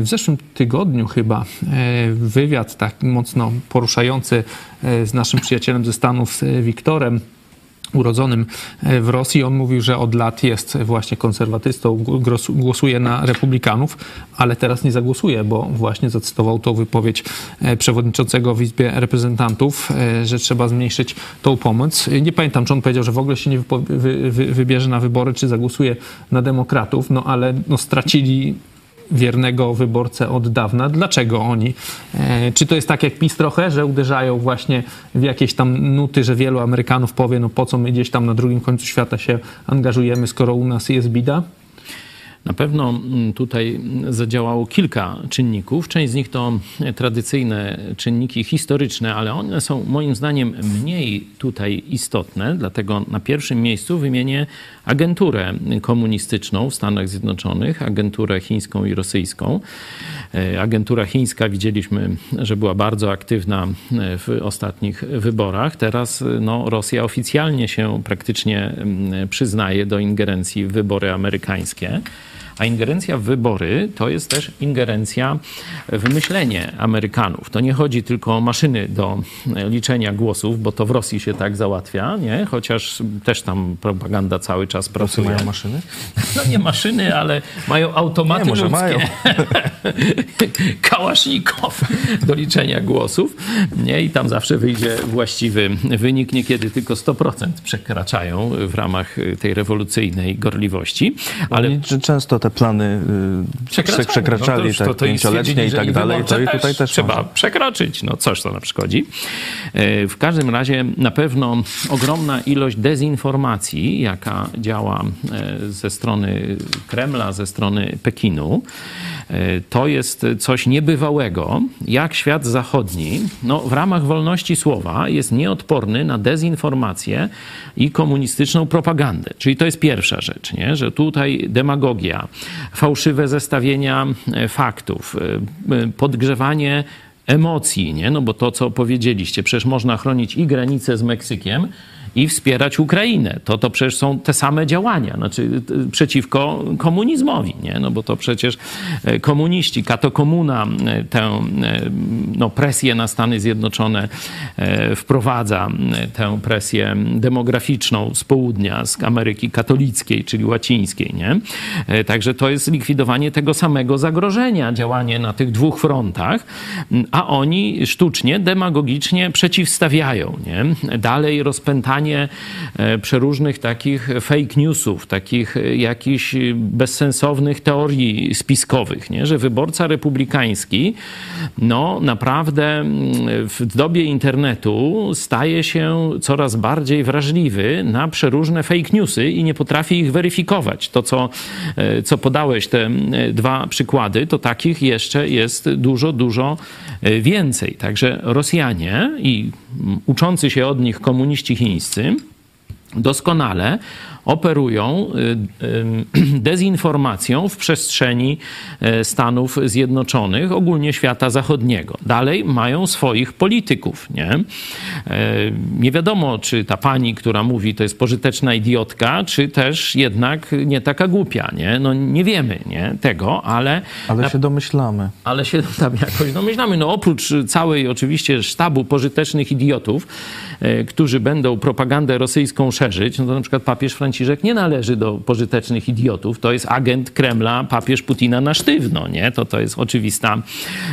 w zeszłym tygodniu chyba wywiad tak mocno poruszający z naszym przyjacielem ze Stanów, Wiktorem. Urodzonym e, w Rosji, on mówił, że od lat jest właśnie konserwatystą, głosuje na republikanów, ale teraz nie zagłosuje, bo właśnie zacytował tą wypowiedź e, przewodniczącego w Izbie Reprezentantów, e, że trzeba zmniejszyć tą pomoc. Nie pamiętam, czy on powiedział, że w ogóle się nie wybierze na wybory, czy zagłosuje na demokratów, no ale no, stracili wiernego wyborcę od dawna. Dlaczego oni? E, czy to jest tak jak PiS trochę, że uderzają właśnie w jakieś tam nuty, że wielu Amerykanów powie, no po co my gdzieś tam na drugim końcu świata się angażujemy, skoro u nas jest bida? Na pewno mm, tutaj zadziałało kilka czynników. Część z nich to tradycyjne czynniki historyczne, ale one są moim zdaniem mniej tutaj istotne. Dlatego na pierwszym miejscu wymienię agenturę komunistyczną w Stanach Zjednoczonych, agenturę chińską i rosyjską. E, Agentura chińska widzieliśmy, że była bardzo aktywna e, w ostatnich wyborach. Teraz e, no, Rosja oficjalnie się praktycznie mm, przyznaje do ingerencji w wybory amerykańskie. A ingerencja w wybory to jest też ingerencja w myślenie Amerykanów. To nie chodzi tylko o maszyny do liczenia głosów, bo to w Rosji się tak załatwia, nie? Chociaż też tam propaganda cały czas Rosy pracuje. mają maszyny? No nie maszyny, ale mają automaty Nie, może ludzkie. mają. Kałasznikow do liczenia głosów. Nie? I tam zawsze wyjdzie właściwy wynik. Niekiedy tylko 100% przekraczają w ramach tej rewolucyjnej gorliwości. Ale często te plany y, Przekraczają. prze- przekraczali, No to tak, to- to pięcioletnie i tak dalej, to i tutaj też trzeba można. przekroczyć. No coś to nam szkodzi. E, W każdym razie na pewno ogromna ilość dezinformacji, jaka działa e, ze strony Kremla, ze strony Pekinu, to jest coś niebywałego, jak świat zachodni no, w ramach wolności słowa jest nieodporny na dezinformację i komunistyczną propagandę. Czyli to jest pierwsza rzecz, nie? że tutaj demagogia, fałszywe zestawienia e, faktów, e, podgrzewanie emocji, nie? No bo to, co powiedzieliście, przecież można chronić i granicę z Meksykiem, i wspierać Ukrainę. To, to przecież są te same działania, znaczy t- przeciwko komunizmowi, nie? No bo to przecież e, komuniści, katokomuna e, tę e, no, presję na Stany Zjednoczone wprowadza, tę presję demograficzną z południa, z Ameryki katolickiej, czyli łacińskiej, nie? Także to jest likwidowanie tego samego zagrożenia, działanie na tych dwóch frontach, a oni sztucznie, demagogicznie przeciwstawiają, nie? Dalej rozpętają e, przeróżnych takich fake newsów, takich e, jakichś bezsensownych teorii spiskowych, nie? że wyborca republikański no naprawdę mm, w dobie internetu staje się coraz bardziej wrażliwy na przeróżne fake newsy i nie potrafi ich weryfikować. To, co, e, co podałeś, te dwa przykłady, to takich jeszcze jest dużo, dużo więcej. Także Rosjanie i uczący się od nich komuniści chińscy doskonale operują y, y, dezinformacją w przestrzeni e, Stanów Zjednoczonych, ogólnie świata zachodniego. Dalej mają swoich polityków. Nie, e, nie wiadomo, czy ta pani, która mówi, to jest pożyteczna idiotka, czy też jednak nie taka głupia. Nie, no, nie wiemy nie, tego, ale. Ale na, się domyślamy. Ale się tam jakoś domyślamy. No, oprócz całej oczywiście sztabu pożytecznych idiotów, e, którzy będą propagandę rosyjską szerzyć, no to na przykład papież Franciszek Franciszek nie należy do pożytecznych idiotów. To jest agent Kremla, papież Putina na sztywno, nie? To, to jest oczywista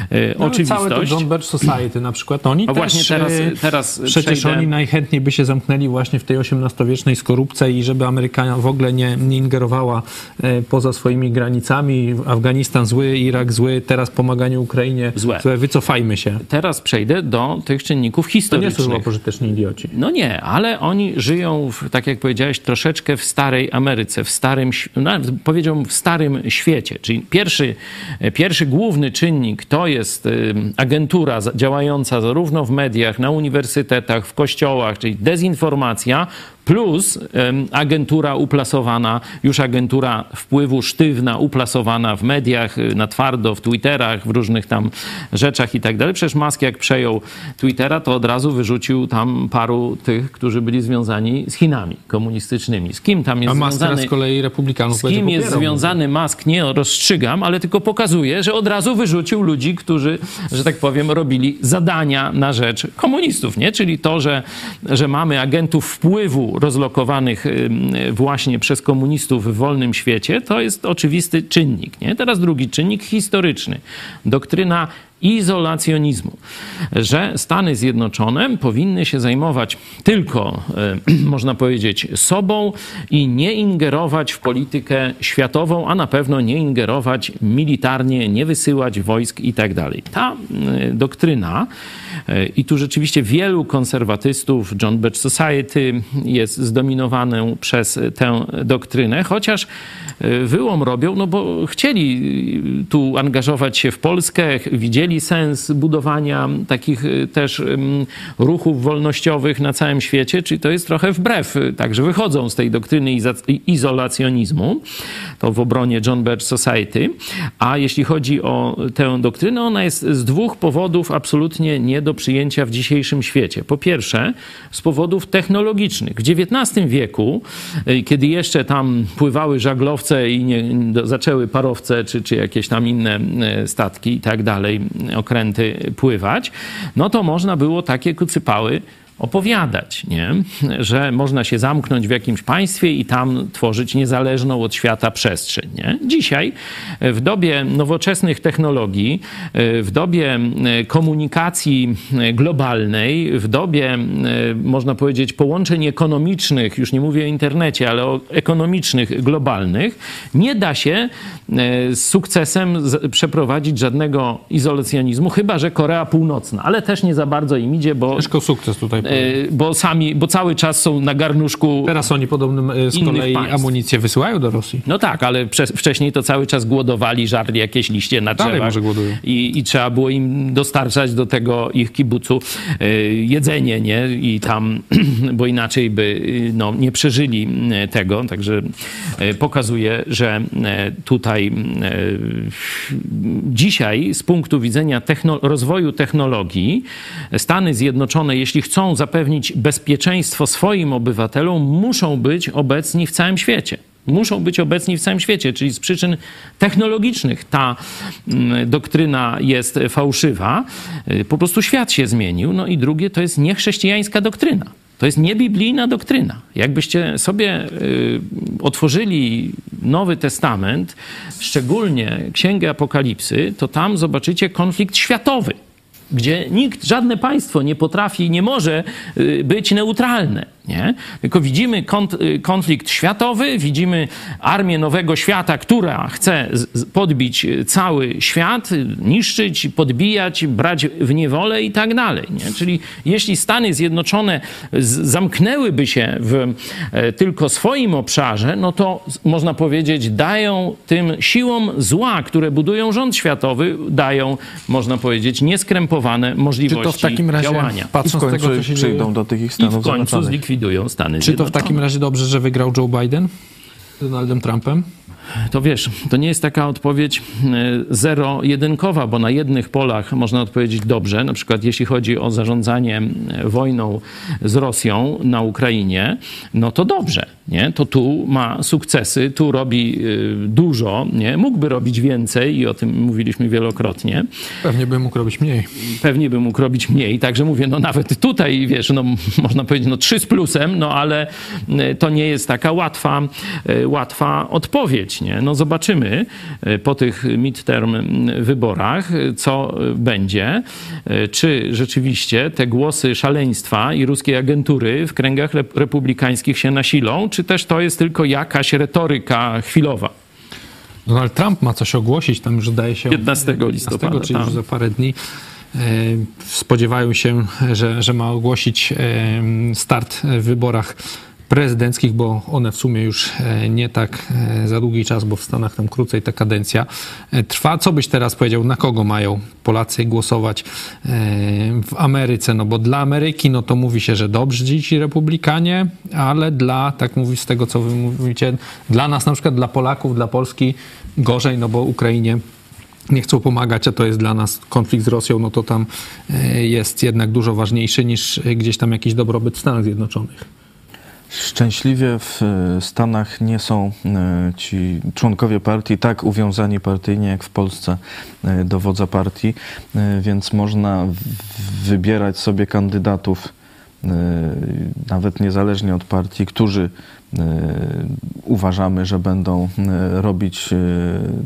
e, no, oczywistość. Całe to John Birch Society na przykład, oni no też, właśnie teraz, e, teraz Przecież przejdę... oni najchętniej by się zamknęli właśnie w tej XVIII-wiecznej skorupce i żeby Amerykania w ogóle nie, nie ingerowała e, poza swoimi granicami. Afganistan zły, Irak zły, teraz pomaganie Ukrainie złe. złe. Wycofajmy się. Teraz przejdę do tych czynników historycznych. To nie są pożyteczni idioci. No nie, ale oni żyją, w, tak jak powiedziałeś, troszeczkę w starej Ameryce, w starym, no, powiedziałbym w starym świecie. Czyli pierwszy, pierwszy główny czynnik to jest agentura działająca zarówno w mediach, na uniwersytetach, w kościołach, czyli dezinformacja, plus agentura uplasowana, już agentura wpływu sztywna, uplasowana w mediach, y, na twardo, w Twitterach, w różnych tam rzeczach i tak dalej. Przecież Musk jak przejął Twittera, to od razu wyrzucił tam paru tych, którzy byli związani z Chinami komunistycznymi. Z kim tam jest A Musk związany... z kolei republikanów Z kim jest związany Musk, nie rozstrzygam, ale tylko pokazuje, że od razu wyrzucił ludzi, którzy, że tak powiem, robili zadania na rzecz komunistów, nie? Czyli to, że, że mamy agentów wpływu rozlokowanych właśnie przez komunistów w wolnym świecie, to jest oczywisty czynnik. Nie? Teraz drugi czynnik historyczny. Doktryna izolacjonizmu, że Stany Zjednoczone powinny się zajmować tylko, e, można powiedzieć, sobą i nie ingerować w politykę światową, a na pewno nie ingerować militarnie, nie wysyłać wojsk i tak. Ta e, doktryna i tu rzeczywiście wielu konserwatystów, John Birch Society jest zdominowaną przez tę doktrynę, chociaż wyłom robią, no bo chcieli tu angażować się w Polskę, widzieli sens budowania takich y, też ruchów wolnościowych na całym świecie, czyli to jest trochę wbrew, także wychodzą z tej doktryny izolacjonizmu, to w obronie John Birch Society, a jeśli chodzi o tę doktrynę, ona jest z dwóch powodów absolutnie nie do przyjęcia w dzisiejszym świecie. Po pierwsze, z powodów technologicznych. W XIX wieku, y, kiedy jeszcze tam pływały żaglowce i nie, zaczęły parowce, czy, czy jakieś tam inne statki i tak dalej, okręty pływać, no to można było takie kucypały opowiadać, nie? że można się zamknąć w jakimś państwie i tam tworzyć niezależną od świata przestrzeń. Nie? Dzisiaj, w dobie nowoczesnych technologii, w dobie komunikacji globalnej, w dobie, można powiedzieć, połączeń ekonomicznych, już nie mówię o internecie, ale o ekonomicznych, globalnych, nie da się e, z sukcesem przeprowadzić żadnego izolacjonizmu, chyba że Korea Północna, ale też nie za bardzo im idzie, bo... Ciężko sukces tutaj E, bo sami, bo cały czas są na garnuszku. Teraz oni podobnym e, z kolei państw. amunicję wysyłają do Rosji. No tak, ale wcześniej to cały czas głodowali, żarli jakieś liście na drzewach. może głodują. I, I trzeba było im dostarczać do tego ich kibucu e, jedzenie, nie? I tam, bo inaczej by no, nie przeżyli tego. Także pokazuje, że tutaj dzisiaj z punktu widzenia techno rozwoju technologii Stany Zjednoczone, jeśli chcą zapewnić bezpieczeństwo swoim obywatelom, muszą być obecni w całym świecie. Muszą być obecni w całym świecie, czyli z przyczyn technologicznych ta mm, doktryna jest fałszywa. Y, po prostu świat się zmienił. No i drugie to jest niechrześcijańska doktryna. To jest niebiblijna doktryna. Jakbyście sobie y, otworzyli Nowy Testament, szczególnie Księgę Apokalipsy, to tam zobaczycie konflikt światowy gdzie nikt, żadne państwo nie potrafi, nie może y, być neutralne. Nie? Tylko widzimy y, konflikt światowy, widzimy armię nowego świata, która chce podbić y, cały świat, niszczyć, podbijać, brać w niewolę i tak dalej. Nie? Czyli jeśli Stany Zjednoczone zamknęłyby się w e, tylko swoim obszarze, no to można powiedzieć, dają tym siłom zła, które budują rząd światowy, dają, można powiedzieć, nieskrępowane Czy możliwości to w takim razie, działania. I w patrząc z tego, końcu co przyjdą do tych ich I Stanów w końcu zlikwidują Stany czy to w Zjednoczone. takim razie dobrze, że wygrał Joe Biden z Donaldem Trumpem? To wiesz, to nie jest taka odpowiedź e, zero-jedynkowa, bo na jednych polach można odpowiedzieć dobrze, na przykład jeśli chodzi o zarządzanie e, wojną z Rosją na Ukrainie, no to dobrze, nie? To tu ma sukcesy, tu robi e, dużo, nie? Mógłby robić więcej i o tym mówiliśmy wielokrotnie. Pewnie by mógł robić mniej. Pewnie by mógł robić mniej, także mówię, no nawet tutaj, wiesz, no można powiedzieć, no trzy z plusem, no ale to nie jest taka łatwa, łatwa odpowiedź, nie? No zobaczymy e, po tych midterm wyborach, e, co e, będzie, czy rzeczywiście te głosy szaleństwa i ruskiej agentury w kręgach rep- republikańskich się nasilą, czy też to jest tylko jakaś retoryka chwilowa. Donald Trump ma coś ogłosić, tam już zdaje się 15 listopada, czyli tak. już za parę dni. Spodziewają się, że, że ma ogłosić start w wyborach prezydenckich, bo one w sumie już e, nie tak e, za długi czas, bo w Stanach tam krócej ta kadencja e, trwa. Co byś teraz powiedział, na kogo mają Polacy głosować w Ameryce? No bo dla Ameryki, no to mówi się, że dobrzy ci republikanie, ale dla, tak mówi z tego, co wy mówicie, dla nas na przykład, dla Polaków, dla Polski gorzej, no bo Ukrainie nie chcą pomagać, a to jest dla nas konflikt z Rosją, no to tam jest jednak dużo ważniejszy niż gdzieś tam jakiś dobrobyt w Stanach Zjednoczonych. Szczęśliwie w e, Stanach nie są e, ci członkowie partii tak uwiązani partyjnie jak w Polsce e, do wodza partii, więc można wybierać sobie kandydatów nawet niezależnie od partii, którzy uważamy, że będą robić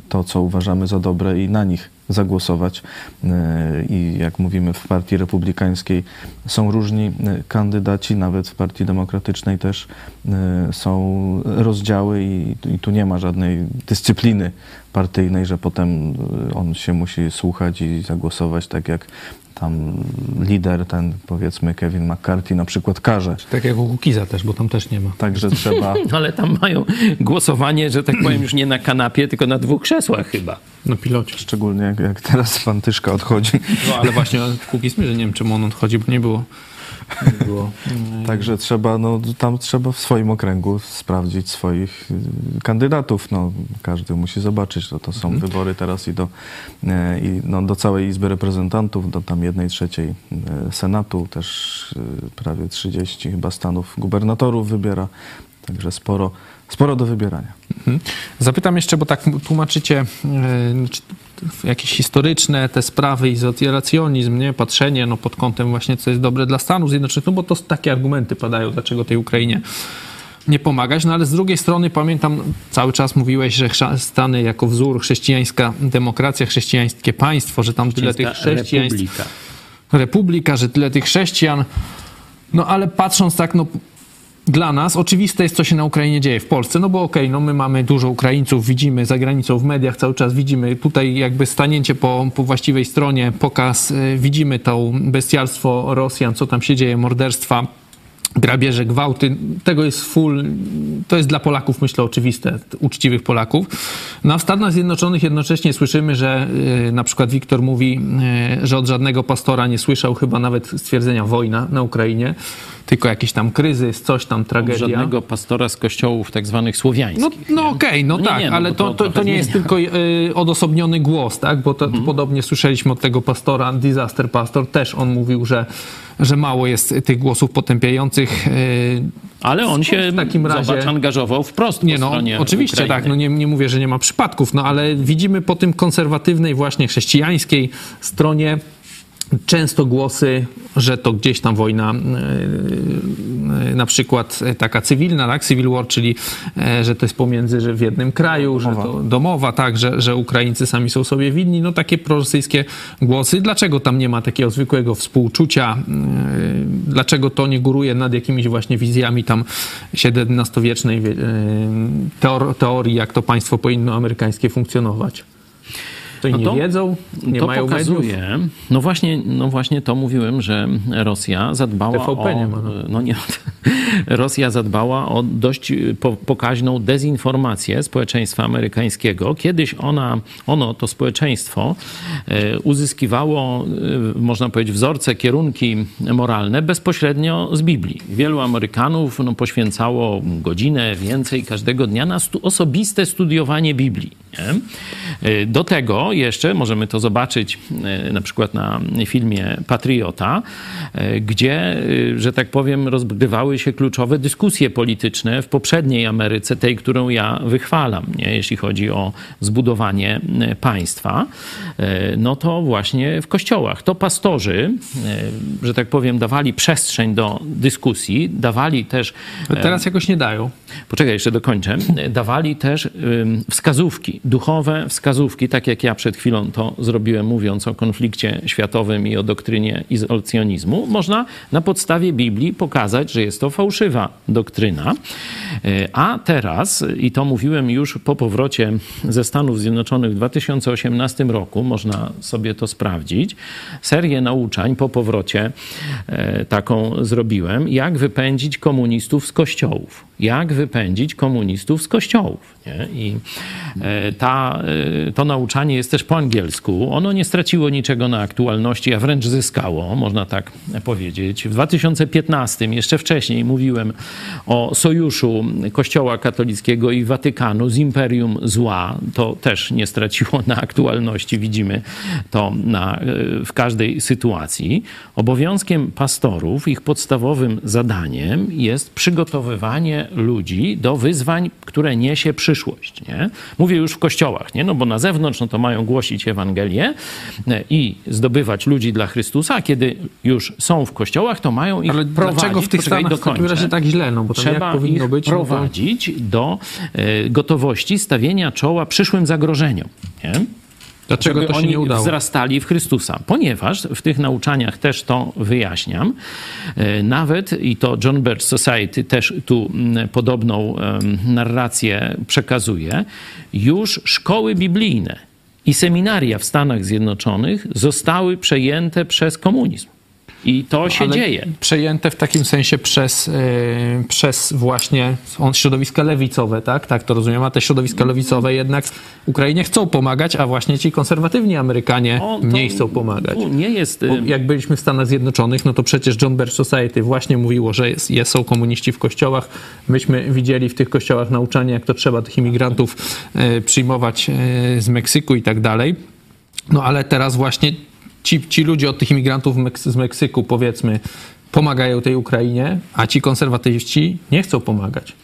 to, co uważamy za dobre i na nich zagłosować. E, I jak mówimy w partii republikańskiej są różni e, kandydaci, nawet w partii demokratycznej też e, są rozdziały i, i tu nie ma żadnej dyscypliny partyjnej, że potem on się musi słuchać i zagłosować tak jak tam lider, ten powiedzmy Kevin McCarthy na przykład każe. Tak jak u Kukiza też, bo tam też nie ma. Także trzeba Ale tam mają głosowanie, że tak powiem, już nie na kanapie, tylko na dwóch krzesłach chyba. Na pilocie. Szczególnie jak, jak teraz Fantyszka odchodzi. No, ale właśnie Kukiz że nie wiem, czemu on odchodzi, bo nie było. Nie było. Także trzeba, no, tam trzeba w swoim okręgu sprawdzić swoich y, kandydatów. No, każdy musi zobaczyć, że to są wybory teraz i do, e, i, no, do całej Izby Reprezentantów, do tam jednej trzeciej e, Senatu, też y, prawie 30 chyba stanów gubernatorów wybiera. Także sporo, sporo do wybierania. Mhm. Zapytam jeszcze, bo tak tłumaczycie czy jakieś historyczne te sprawy, izolacjonizm, nie? patrzenie no, pod kątem właśnie, co jest dobre dla Stanów Zjednoczonych, no bo to takie argumenty padają, dlaczego tej Ukrainie nie pomagać, no ale z drugiej strony pamiętam, cały czas mówiłeś, że Stany jako wzór chrześcijańska demokracja, chrześcijańskie państwo, że tam tyle tych chrześcijaństw Republika. republika, że tyle tych chrześcijan. No ale patrząc tak, no dla nas oczywiste jest, co się na Ukrainie dzieje w Polsce, no bo okej, no my mamy dużo Ukraińców, widzimy za granicą w mediach cały czas, widzimy. Tutaj jakby stanięcie po, po właściwej stronie, pokaz, y, widzimy to bestialstwo Rosjan, co tam się dzieje, morderstwa, grabieże, gwałty, tego jest full, to jest dla Polaków myślę oczywiste, uczciwych Polaków. No a w Stanach Zjednoczonych jednocześnie słyszymy, że y, na przykład Wiktor mówi, y, że od żadnego pastora nie słyszał chyba nawet stwierdzenia wojna na Ukrainie, tylko jakiś tam kryzys, coś tam, tragedia. Żadnego pastora z kościołów tak zwanych No, słowiańskich. no okej, no, No nie, tak, nie, no ale to, to to, nie jest tylko y, odosobniony głos, tak? Bo to, Mhm. podobnie słyszeliśmy od tego pastora, Disaster Pastor, też on mówił, że, że mało jest tych głosów potępiających. y, Ale on się w takim razie- zobacz, angażował wprost nie no, oczywiście Ukrainy. tak, no nie, nie mówię, że nie ma przypadków, no ale widzimy po tym konserwatywnej właśnie chrześcijańskiej stronie często głosy, że to gdzieś tam wojna, e, e, na przykład taka cywilna, tak, civil war, czyli e, że to jest pomiędzy, że w jednym kraju, że to domowa, tak, że, że Ukraińcy sami są sobie winni, no takie prorosyjskie głosy. Dlaczego tam nie ma takiego zwykłego współczucia? Dlaczego to nie góruje nad jakimiś właśnie wizjami tam XVII-wiecznej teorii, jak to państwo powinno amerykańskie funkcjonować? To, no to nie wiedzą, nie to mają pokazuje, mediów. No właśnie, no właśnie to mówiłem, że Rosja zadbała TVP o... Nie ma, no. no nie, Rosja zadbała o dość po, pokaźną dezinformację społeczeństwa amerykańskiego. Kiedyś ona, ono, to społeczeństwo e, uzyskiwało, e, można powiedzieć, wzorce, kierunki moralne bezpośrednio z Biblii. Wielu Amerykanów no, poświęcało godzinę więcej każdego dnia na stu, osobiste studiowanie Biblii. Nie? E, do tego jeszcze możemy to zobaczyć e, na przykład na filmie Patriota, e, gdzie, że tak powiem, rozgrywały się kluczowe dyskusje polityczne w poprzedniej Ameryce, tej, którą ja wychwalam, nie? jeśli chodzi o zbudowanie państwa, no to właśnie w kościołach. To pastorzy, że tak powiem, dawali przestrzeń do dyskusji, dawali też... Teraz jakoś nie dają. Poczekaj, jeszcze dokończę. Dawali też wskazówki, duchowe wskazówki, tak jak ja przed chwilą to zrobiłem, mówiąc o konflikcie światowym i o doktrynie izolacjonizmu. Można na podstawie Biblii pokazać, że jest to fałszywa doktryna. E, a teraz, i to mówiłem już po powrocie ze Stanów Zjednoczonych w 2018 roku, można sobie to sprawdzić, serię nauczań po powrocie e, taką zrobiłem, jak wypędzić komunistów z kościołów. Jak wypędzić komunistów z kościołów. Nie? I e, ta, to nauczanie jest też po angielsku. Ono nie straciło niczego na aktualności, a wręcz zyskało, można tak powiedzieć. W 2015, jeszcze wcześniej, mówiłem o sojuszu Kościoła katolickiego i Watykanu z imperium zła. To też nie straciło na aktualności. Widzimy to na, w każdej sytuacji. Obowiązkiem pastorów, ich podstawowym zadaniem jest przygotowywanie ludzi do wyzwań, które niesie przyszłość. Nie? Mówię już w kościołach, nie? No bo na zewnątrz no to mają głosić Ewangelię e, i zdobywać ludzi dla Chrystusa, a kiedy już są w kościołach, to mają ich Ale prowadzić. dlaczego w tych Stanach w takim razie tak źle? No bo Trzeba powinno ich być? no to- prowadzić do e, gotowości stawienia czoła przyszłym zagrożeniom. Nie? Dlaczego to się oni nie udało? wzrastali w Chrystusa. Ponieważ w tych nauczaniach też to wyjaśniam. e, Nawet, i to John Birch Society też tu mm, podobną narrację przekazuje, już szkoły biblijne i seminaria w Stanach Zjednoczonych zostały przejęte przez komunizm. I to się Ale dzieje. Przejęte w takim sensie przez, yy, przez właśnie on, środowiska lewicowe, tak? Tak to rozumiem. A te środowiska lewicowe jednak Ukrainie chcą pomagać, a właśnie ci konserwatywni Amerykanie O, mniej chcą pomagać. Nie jest... Bo jak byliśmy w Stanach Zjednoczonych, no to przecież John Birch Society właśnie mówiło, że jest, jest, są komuniści w kościołach. Myśmy widzieli w tych kościołach nauczanie, jak to trzeba tych imigrantów e, przyjmować e, z Meksyku i tak dalej. No ale teraz właśnie ci, ci ludzie od tych imigrantów z Meksyku, powiedzmy, pomagają tej Ukrainie, a ci konserwatyści nie chcą pomagać.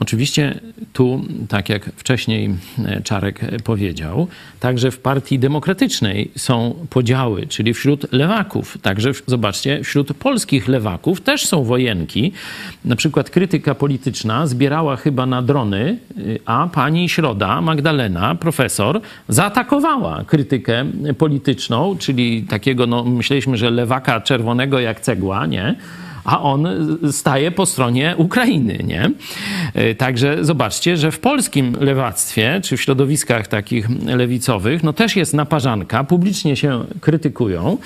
Oczywiście tu, tak jak wcześniej e, Czarek powiedział, także w partii demokratycznej są podziały, czyli wśród lewaków. Także zobaczcie, wśród polskich lewaków też są wojenki. Na przykład krytyka polityczna zbierała chyba na drony, y, a pani Środa, Magdalena, profesor, zaatakowała krytykę polityczną, czyli takiego, no myśleliśmy, że lewaka czerwonego jak cegła, nie? A on staje po stronie Ukrainy, nie? E, Także zobaczcie, że w polskim lewactwie, czy w środowiskach takich lewicowych, no też jest naparzanka, publicznie się krytykują.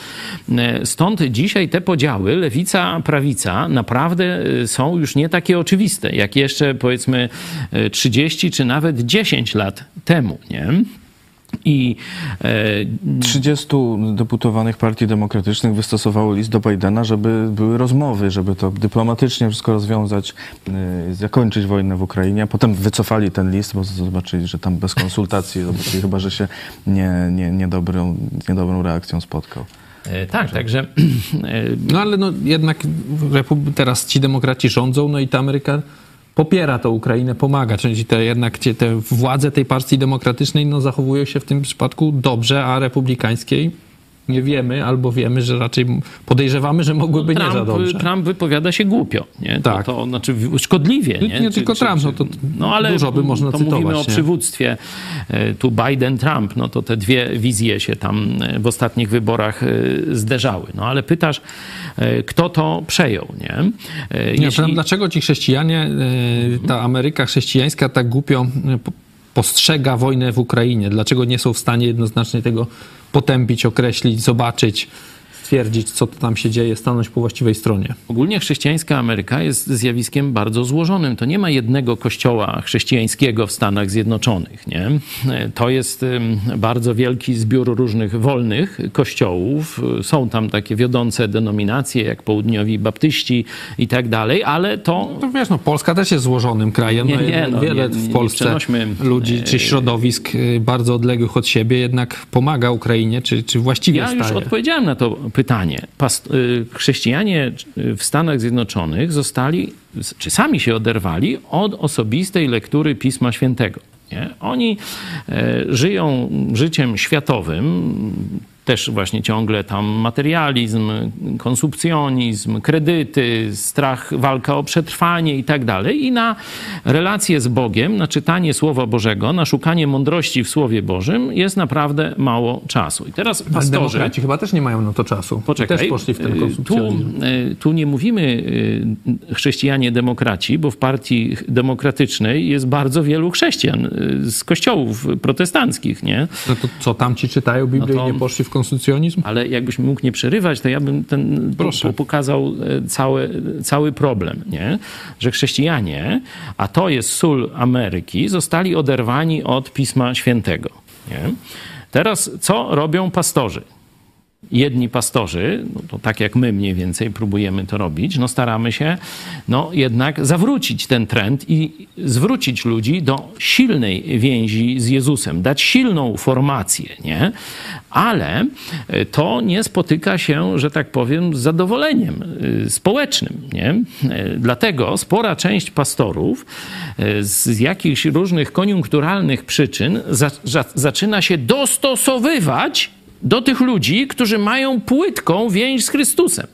E, Stąd dzisiaj te podziały, lewica, prawica, naprawdę są już nie takie oczywiste, jak jeszcze powiedzmy e, 30 czy nawet 10 lat temu, nie? I e, 30 deputowanych partii demokratycznych wystosowało list do Bidena, żeby były rozmowy, żeby to dyplomatycznie wszystko rozwiązać, y, zakończyć wojnę w Ukrainie, a potem wycofali ten list, bo zobaczyli, że tam bez konsultacji, zobaczyli chyba, że się nie, nie, niedobrą, niedobrą reakcją spotkał. e, tak, także e, No ale no jednak teraz ci demokraci rządzą, no i ta Ameryka popiera tą Ukrainę, pomaga. Czyli te, jednak te władze tej partii demokratycznej no, zachowują się w tym przypadku dobrze, a republikańskiej nie wiemy, albo wiemy, że raczej podejrzewamy, że mogłyby nie za Trump, dobrze. Trump wypowiada się głupio, nie? Tak. To, to znaczy szkodliwie, nie? Nie tylko Trump, no to dużo by można to cytować, mówimy o nie? przywództwie. E, Tu Biden-Trump, no to te dwie wizje się tam e, w ostatnich wyborach e, zderzały. No ale pytasz, kto to przejął, nie? Nie, Jeśli... Dlaczego ci chrześcijanie, ta Ameryka chrześcijańska tak głupio po- postrzega wojnę w Ukrainie? Dlaczego nie są w stanie jednoznacznie tego potępić, określić, zobaczyć, stwierdzić, co to tam się dzieje, stanąć po właściwej stronie? Ogólnie chrześcijańska Ameryka jest zjawiskiem bardzo złożonym. To nie ma jednego kościoła chrześcijańskiego w Stanach Zjednoczonych. Nie? To jest bardzo wielki zbiór różnych wolnych kościołów. Są tam takie wiodące denominacje, jak południowi baptyści i tak dalej, ale to No wiesz, no Polska też jest złożonym krajem. Nie, no, nie, no, wiele nie- nie w Polsce ludzi czy środowisk y, bardzo odległych od siebie jednak pomaga Ukrainie, czy, czy właściwie Ja już staje. odpowiedziałem na to pytanie. Y, chrześcijanie w Stanach Zjednoczonych zostali, czy sami się oderwali od osobistej lektury Pisma Świętego. Nie? Oni e, żyją życiem światowym, też właśnie ciągle tam materializm, konsumpcjonizm, kredyty, strach, walka o przetrwanie i tak dalej. I na relacje z Bogiem, na czytanie Słowa Bożego, na szukanie mądrości w Słowie Bożym jest naprawdę mało czasu. I teraz Ale pastorzy... Demokraci chyba też nie mają na to czasu. Poczekaj. Też poszli w ten y, konsumpcjonizm. Tu, y, tu nie mówimy y, chrześcijanie demokraci, bo w partii demokratycznej jest bardzo wielu chrześcijan z kościołów protestanckich, nie? No to co, tamci czytają Biblię No to- i nie poszli w konsumpcjonizm? Ale jakbyś mógł nie przerywać, to ja bym ten Proszę. po- pokazał e, cały, cały problem, nie? Że chrześcijanie, a to jest sól Ameryki, zostali oderwani od Pisma Świętego. Nie? Teraz co robią pastorzy? Jedni pastorzy, no to tak jak my mniej więcej próbujemy to robić, no staramy się no jednak zawrócić ten trend i zwrócić ludzi do silnej więzi z Jezusem, dać silną formację, nie? Ale e, to nie spotyka się, że tak powiem, z zadowoleniem y, społecznym, nie? E, Dlatego spora część pastorów e, z jakichś różnych koniunkturalnych przyczyn za, za, zaczyna się dostosowywać do tych ludzi, którzy mają płytką więź z Chrystusem.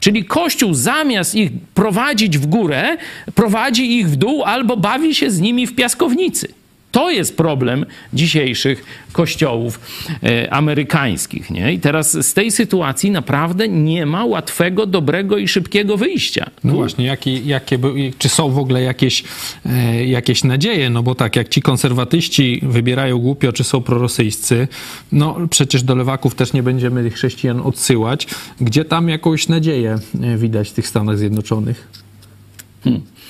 Czyli Kościół zamiast ich prowadzić w górę, prowadzi ich w dół albo bawi się z nimi w piaskownicy. To jest problem dzisiejszych kościołów e, amerykańskich. Nie? I teraz z tej sytuacji naprawdę nie ma łatwego, dobrego i szybkiego wyjścia. No właśnie, jakie, jakie, czy są w ogóle jakieś, e, jakieś nadzieje? No bo tak, jak ci konserwatyści wybierają głupio, czy są prorosyjscy, no przecież do lewaków też nie będziemy chrześcijan odsyłać. Gdzie tam jakąś nadzieję e, widać w tych Stanach Zjednoczonych?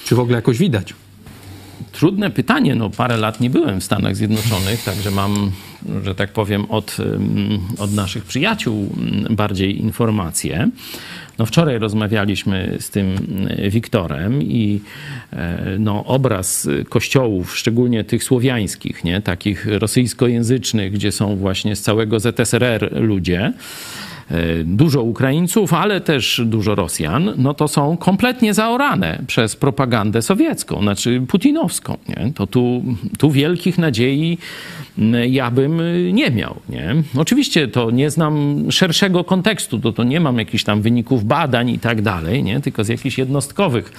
Czy w ogóle jakoś widać? Trudne pytanie. No, parę lat nie byłem w Stanach Zjednoczonych, także mam, że tak powiem, od, ym, od naszych przyjaciół ym, bardziej informacje. No, wczoraj rozmawialiśmy z tym y, Wiktorem i e, no, obraz kościołów, szczególnie tych słowiańskich, nie? takich rosyjskojęzycznych, gdzie są właśnie z całego ZSRR ludzie, dużo Ukraińców, ale też dużo Rosjan, no to są kompletnie zaorane przez propagandę sowiecką, znaczy putinowską. Nie? To tu, tu wielkich nadziei ja bym y, nie miał. Nie? Oczywiście to nie znam szerszego kontekstu, to, to nie mam jakichś tam wyników badań i tak dalej, nie? tylko z jakichś jednostkowych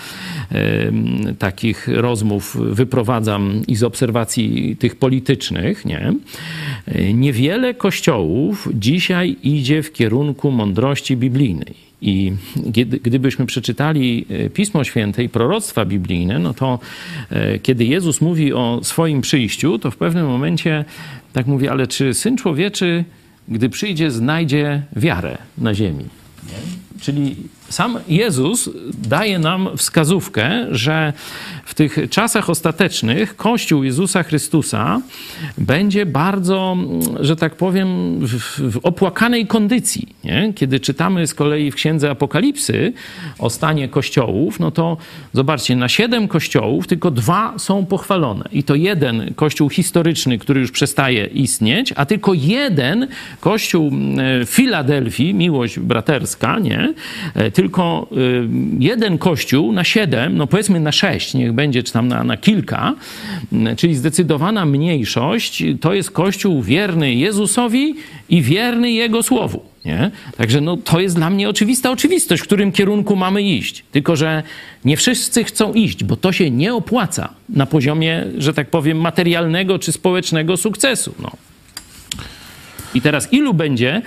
em, takich rozmów wyprowadzam i z obserwacji tych politycznych. Nie? E, Niewiele kościołów dzisiaj idzie w kierunku mądrości biblijnej. I gdybyśmy przeczytali e, Pismo Święte i proroctwa biblijne, no to e, kiedy Jezus mówi o swoim przyjściu, to w pewnym momencie tak mówi, ale czy Syn Człowieczy, gdy przyjdzie, znajdzie wiarę na ziemi? Czyli sam Jezus daje nam wskazówkę, że w tych czasach ostatecznych Kościół Jezusa Chrystusa będzie bardzo, że tak powiem, w, opłakanej kondycji. Nie? Kiedy czytamy z kolei w Księdze Apokalipsy o stanie kościołów, no to zobaczcie, na siedem kościołów tylko dwa są pochwalone. I to jeden kościół historyczny, który już przestaje istnieć, a tylko jeden kościół e, Filadelfii, miłość braterska, nie? Tylko e, jeden kościół na siedem, no powiedzmy na sześć, niech będzie, czy tam na, na kilka, m, czyli zdecydowana mniejszość, to jest kościół wierny Jezusowi i wierny Jego Słowu. Nie? Także no, to jest dla mnie oczywista oczywistość, w którym kierunku mamy iść. Tylko, że nie wszyscy chcą iść, bo to się nie opłaca na poziomie, że tak powiem, materialnego czy społecznego sukcesu. No. I teraz ilu będzie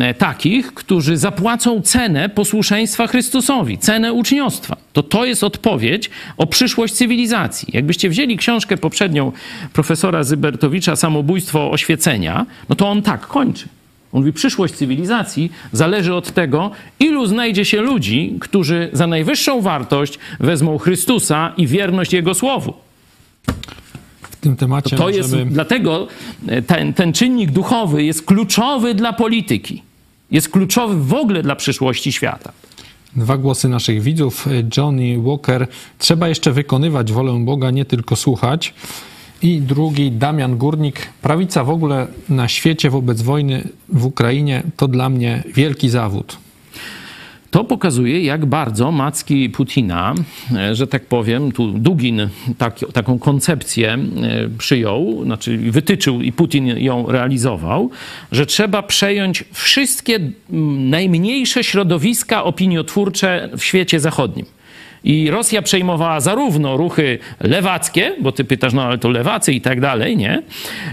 e, takich, którzy zapłacą cenę posłuszeństwa Chrystusowi, cenę uczniostwa? To to jest odpowiedź o przyszłość cywilizacji. Jakbyście wzięli książkę poprzednią profesora Zybertowicza Samobójstwo oświecenia, no to on tak kończy. On mówi, przyszłość cywilizacji zależy od tego, ilu znajdzie się ludzi, którzy za najwyższą wartość wezmą Chrystusa i wierność Jego Słowu. W tym temacie To możemy... jest, dlatego e, ten, ten czynnik duchowy jest kluczowy dla polityki. Jest kluczowy w ogóle dla przyszłości świata. Dwa głosy naszych widzów. Johnny Walker. Trzeba jeszcze wykonywać wolę Boga, nie tylko słuchać. I drugi, Damian Górnik. Prawica w ogóle na świecie wobec wojny w Ukrainie to dla mnie wielki zawód. To pokazuje, jak bardzo macki Putina, e, że tak powiem, tu Dugin tak, taką koncepcję e, przyjął, znaczy wytyczył i Putin ją realizował, że trzeba przejąć wszystkie najmniejsze środowiska opiniotwórcze w świecie zachodnim. I Rosja przejmowała zarówno ruchy lewackie, bo ty pytasz, no ale to lewacy i tak dalej, nie?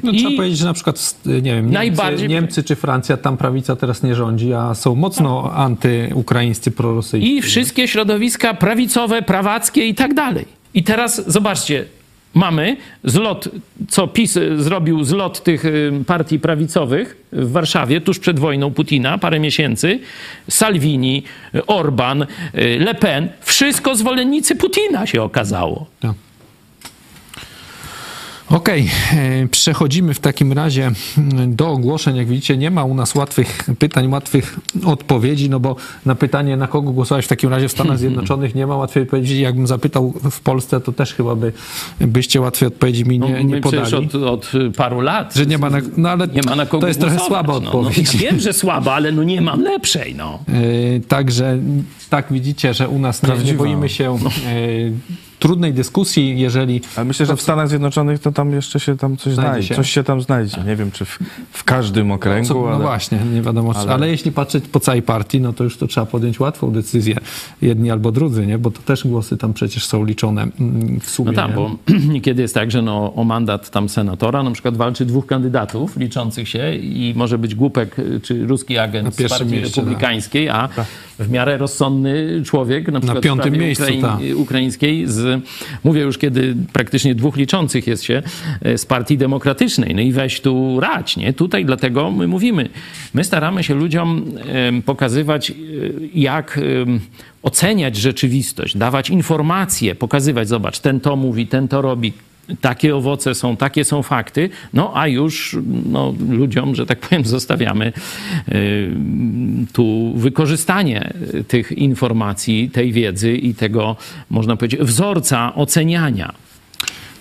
No, I Trzeba powiedzieć, że na przykład nie wiem, Niemcy, Najbardziej- Niemcy czy Francja, tam prawica teraz nie rządzi, a są mocno antyukraińscy, prorosyjscy. i wszystkie środowiska prawicowe, prawackie i tak dalej. I teraz zobaczcie, mamy zlot, co PiS y, zrobił zlot tych y, partii prawicowych w Warszawie tuż przed wojną Putina, parę miesięcy. Salvini, Orban, y, Le Pen, wszystko zwolennicy Putina się okazało. Tak. Okej, e, przechodzimy w takim razie mm, do ogłoszeń. Jak widzicie, nie ma u nas łatwych pytań, łatwych odpowiedzi, no bo na pytanie, na kogo głosować w takim razie w Stanach Zjednoczonych, nie ma łatwej odpowiedzi. Jakbym zapytał w Polsce, to też chyba by, byście łatwej odpowiedzi mi nie, No, nie podali. od, od paru lat. Że nie ma na, no ale nie ma na kogo to jest trochę słaba no. odpowiedź. No, ja wiem, że słaba, ale no nie mam lepszej, no. E, Także tak widzicie, że u nas nie, nie boimy się e, trudnej dyskusji, jeżeli Ale myślę, że w Stanach Zjednoczonych to tam jeszcze się tam coś Znajdzie znajdzie. się. Coś się tam znajdzie. Nie wiem, czy w, w każdym okręgu, Co, no ale... właśnie, nie wiadomo. Ale... ale- jeśli patrzeć po całej partii, no to już to trzeba podjąć łatwą decyzję. Jedni albo drudzy, nie? Bo to też głosy tam przecież są liczone mm, w sumie. No tak, nie? bo niekiedy jest tak, że no, o mandat tam senatora na przykład walczy dwóch kandydatów liczących się i może być głupek y, czy ruski agent z partii mieście, tak. republikańskiej, a w miarę rozsądny człowiek na przykład piątym w sprawie miejscu, tak. ukraińskiej z, mówię już kiedy praktycznie dwóch liczących jest się e, z partii demokratycznej. No i weź tu rać, nie? Tutaj dlatego my mówimy, my staramy się ludziom pokazywać, e, jak oceniać rzeczywistość, dawać informacje, pokazywać, zobacz, ten to mówi, ten to robi, takie owoce są, takie są fakty, no a już no, ludziom, że tak powiem, zostawiamy y, tu wykorzystanie tych informacji, tej wiedzy i tego, można powiedzieć, wzorca oceniania.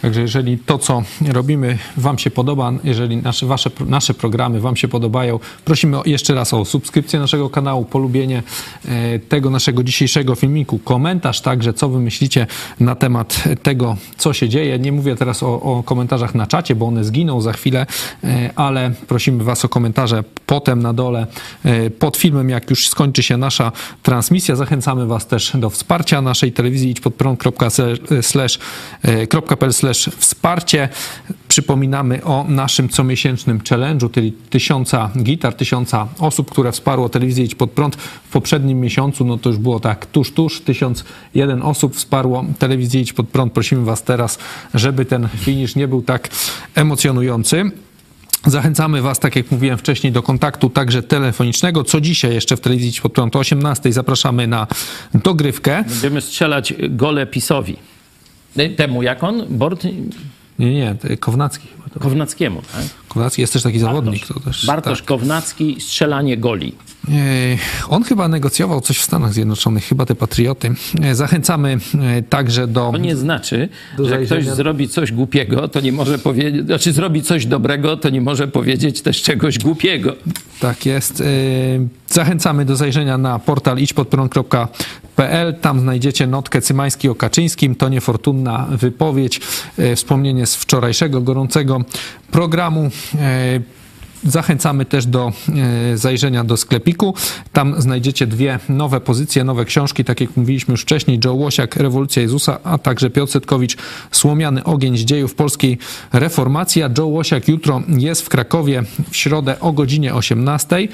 Także jeżeli to, co robimy, Wam się podoba, jeżeli nasze, wasze, nasze programy Wam się podobają, prosimy jeszcze raz o subskrypcję naszego kanału, polubienie e, tego naszego dzisiejszego filmiku, komentarz także, co Wy myślicie na temat tego, co się dzieje. Nie mówię teraz o, o komentarzach na czacie, bo one zginą za chwilę, e, ale prosimy Was o komentarze potem na dole e, pod filmem, jak już skończy się nasza transmisja. Zachęcamy Was też do wsparcia naszej telewizji idźpodprąd.pl wsparcie. Przypominamy o naszym comiesięcznym challenge'u, czyli tysiąca gitar, tysiąca osób, które wsparło telewizję Idź Pod Prąd w poprzednim miesiącu, no to już było tak tuż, tuż, 1001 osób wsparło telewizję Idź Pod Prąd. Prosimy Was teraz, żeby ten finisz nie był tak emocjonujący. Zachęcamy Was, tak jak mówiłem wcześniej, do kontaktu także telefonicznego. Co dzisiaj jeszcze w telewizji Pod Prąd o 18 zapraszamy na dogrywkę. Będziemy strzelać gole PiSowi. Temu, jak on? Bort Nie, nie, Kownacki chyba to. Kownackiemu, tak? Kownacki jest też taki zawodnik. To też, Bartosz tak. Kownacki, strzelanie goli. On chyba negocjował coś w Stanach Zjednoczonych, chyba te patrioty. E, Zachęcamy e, także do. To nie znaczy, Do że ktoś zrobi coś głupiego, to nie może powiedzieć, znaczy zrobi coś dobrego, to nie może powiedzieć też czegoś głupiego. Tak jest. E, Zachęcamy do zajrzenia na portal idźpodprąd.pl. Tam znajdziecie notkę Cymański o Kaczyńskim. To niefortunna wypowiedź. Wspomnienie z wczorajszego gorącego programu. E, Zachęcamy też do e, zajrzenia do sklepiku. Tam znajdziecie dwie nowe pozycje, nowe książki, tak jak mówiliśmy już wcześniej, Joe Łosiak, Rewolucja Jezusa, a także Piotr Setkowicz, Słomiany ogień z dziejów polskiej reformacji. A Joe Łosiak jutro jest w Krakowie w środę o godzinie 18.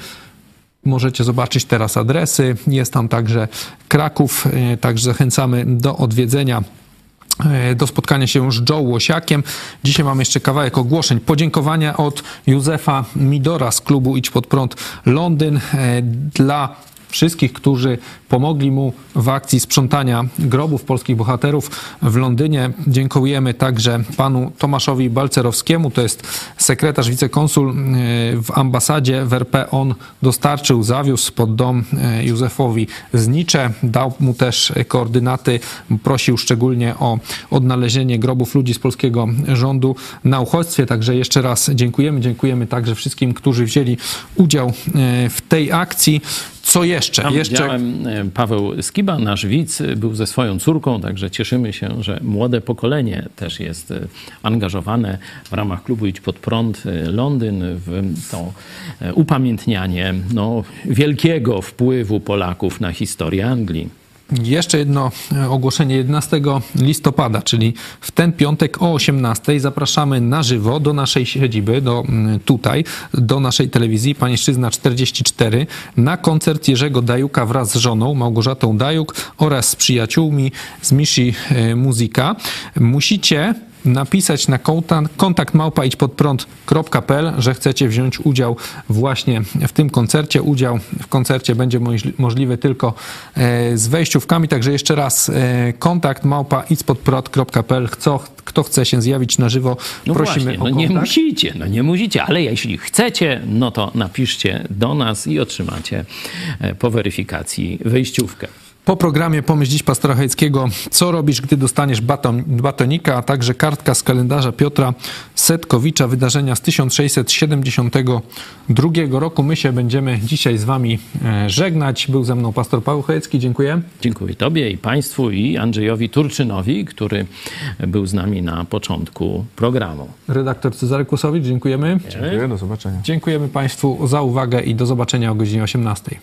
Możecie zobaczyć teraz adresy. Jest tam także Kraków, e, także zachęcamy do odwiedzenia do spotkania się z Joe Łosiakiem. Dzisiaj mamy jeszcze kawałek ogłoszeń. Podziękowania od Józefa Midora z klubu Idź Pod Prąd Londyn e, dla wszystkich, którzy pomogli mu w akcji sprzątania grobów polskich bohaterów w Londynie. Dziękujemy także panu Tomaszowi Balcerowskiemu, to jest sekretarz, wicekonsul e, w ambasadzie w RP. On dostarczył, zawiózł pod dom e, Józefowi znicze, dał mu też koordynaty, prosił szczególnie o odnalezienie grobów ludzi z polskiego rządu na uchodźstwie. Także jeszcze raz dziękujemy. Dziękujemy także wszystkim, którzy wzięli udział e, w tej akcji. Co jeszcze? Tam jeszcze... e, Paweł Skiba, nasz widz, był ze swoją córką, także cieszymy się, że młode pokolenie też jest e, angażowane w ramach klubu Idź Pod Prąd e, Londyn w to upamiętnianie no, wielkiego wpływu Polaków na historię Anglii. Jeszcze jedno e, ogłoszenie 11 listopada, czyli w ten piątek o 18 zapraszamy na żywo do naszej siedziby, do, tutaj, do naszej telewizji Panieszczyzna 44 na koncert Jerzego Dajuka wraz z żoną Małgorzatą Dajuk oraz z przyjaciółmi z Mishi e, Muzyka. Musicie napisać na kontakt, kontakt małpa idźpodprąd.pl, że chcecie wziąć udział właśnie w tym koncercie. Udział w koncercie będzie możliwy tylko e, z wejściówkami, także jeszcze raz e, kontakt małpa idźpodprąd.pl. Kto, kto chce się zjawić na żywo, no prosimy właśnie, o no kontakt. nie musicie, no nie musicie, ale jeśli chcecie, no to napiszcie do nas i otrzymacie e, po weryfikacji wejściówkę. Po programie Pomyśl dziś pastora Hejckiego, co robisz, gdy dostaniesz baton, batonika, a także kartka z kalendarza Piotra Setkowicza, wydarzenia z 1672 roku. My się będziemy dzisiaj z wami e, żegnać. Był ze mną pastor Paweł Hejcki, dziękuję. Dziękuję Tobie i Państwu i Andrzejowi Turczynowi, który był z nami na początku programu. Redaktor Cezary Kłosowicz, dziękujemy. Dziękuję, do zobaczenia. Dziękujemy Państwu za uwagę i do zobaczenia o godzinie 18.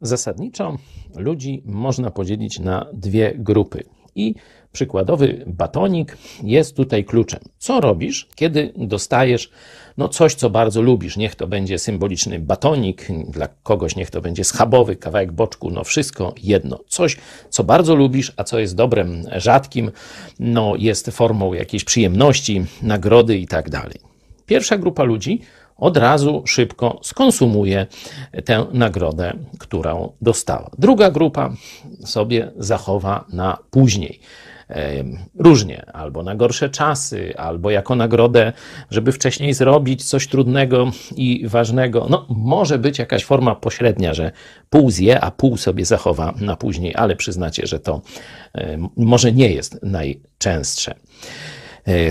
Zasadniczo ludzi można podzielić na dwie grupy. I przykładowy batonik jest tutaj kluczem. Co robisz, kiedy dostajesz no coś, co bardzo lubisz? Niech to będzie symboliczny batonik, dla kogoś niech to będzie schabowy, kawałek boczku, no wszystko jedno. Coś, co bardzo lubisz, a co jest dobrem rzadkim, no jest formą jakiejś przyjemności, nagrody i tak dalej. Pierwsza grupa ludzi od razu szybko skonsumuje tę nagrodę, którą dostała. Druga grupa sobie zachowa na później. Różnie, albo na gorsze czasy, albo jako nagrodę, żeby wcześniej zrobić coś trudnego i ważnego. No, może być jakaś forma pośrednia, że pół zje, a pół sobie zachowa na później, ale przyznacie, że to może nie jest najczęstsze.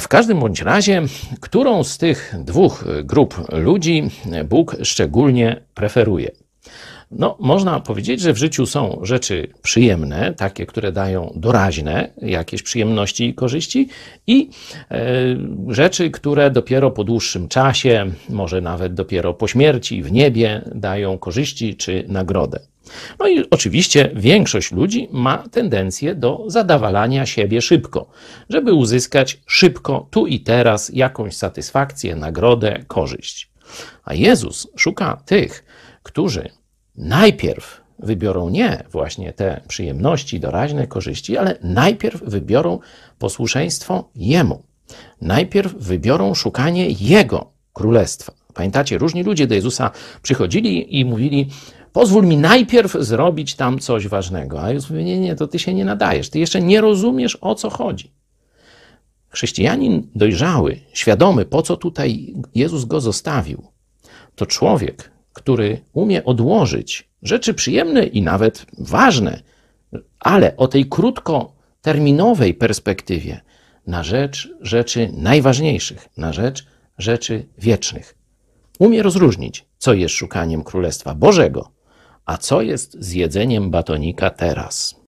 W każdym bądź razie, którą z tych dwóch grup ludzi Bóg szczególnie preferuje? No, można powiedzieć, że w życiu są rzeczy przyjemne, takie, które dają doraźne jakieś przyjemności i korzyści, i e, rzeczy, które dopiero po dłuższym czasie, może nawet dopiero po śmierci, w niebie dają korzyści czy nagrodę. No i oczywiście większość ludzi ma tendencję do zadawalania siebie szybko, żeby uzyskać szybko, tu i teraz, jakąś satysfakcję, nagrodę, korzyść. A Jezus szuka tych, którzy najpierw wybiorą nie właśnie te przyjemności, doraźne korzyści, ale najpierw wybiorą posłuszeństwo Jemu. Najpierw wybiorą szukanie Jego królestwa. Pamiętacie, różni ludzie do Jezusa przychodzili i mówili: Pozwól mi najpierw zrobić tam coś ważnego. A Jezus mówi: Nie, nie, to ty się nie nadajesz. Ty jeszcze nie rozumiesz, o co chodzi. Chrześcijanin dojrzały, świadomy, po co tutaj Jezus go zostawił, to człowiek, który umie odłożyć rzeczy przyjemne i nawet ważne, ale o tej krótkoterminowej perspektywie na rzecz rzeczy najważniejszych, na rzecz rzeczy wiecznych. Umie rozróżnić, co jest szukaniem Królestwa Bożego, a co jest zjedzeniem batonika teraz.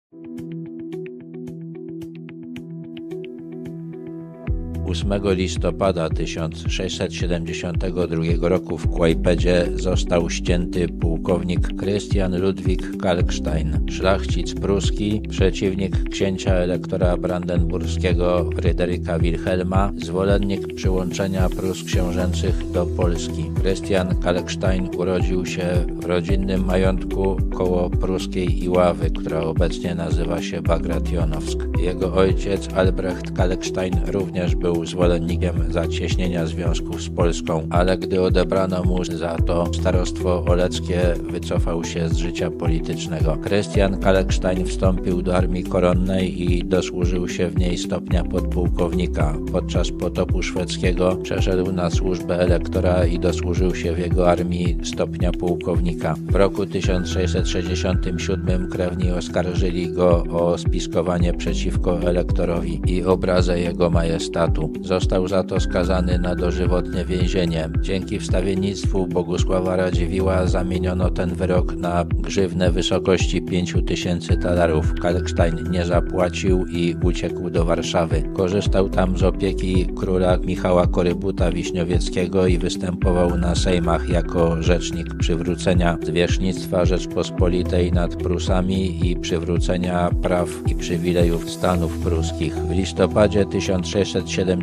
8 listopada 1672 roku w Kłajpedzie został ścięty pułkownik Krystian Ludwik Kalkstein, szlachcic pruski, przeciwnik księcia elektora brandenburskiego Fryderyka Wilhelma, zwolennik przyłączenia Prus książęcych do Polski. Krystian Kalkstein urodził się w rodzinnym majątku koło pruskiej Iławy, która obecnie nazywa się Bagrationowsk. Jego ojciec Albrecht Kalkstein również był zwolennikiem zacieśnienia związków z Polską, ale gdy odebrano mu za to starostwo oleckie, wycofał się z życia politycznego. Krystian Kalkstein wstąpił do armii koronnej i dosłużył się w niej stopnia podpułkownika. Podczas potopu szwedzkiego przeszedł na służbę elektora i dosłużył się w jego armii stopnia pułkownika. W roku 1667 krewni oskarżyli go o spiskowanie przeciwko elektorowi i obrazę jego majestatu. Został za to skazany na dożywotnie więzienie. Dzięki wstawiennictwu Bogusława Radziwiła zamieniono ten wyrok na grzywnę wysokości 5000 talarów. Kalkstein nie zapłacił i uciekł do Warszawy. Korzystał tam z opieki króla Michała Korybuta Wiśniowieckiego i występował na sejmach jako rzecznik przywrócenia zwierzchnictwa Rzeczpospolitej nad Prusami i przywrócenia praw i przywilejów Stanów Pruskich. W listopadzie 1670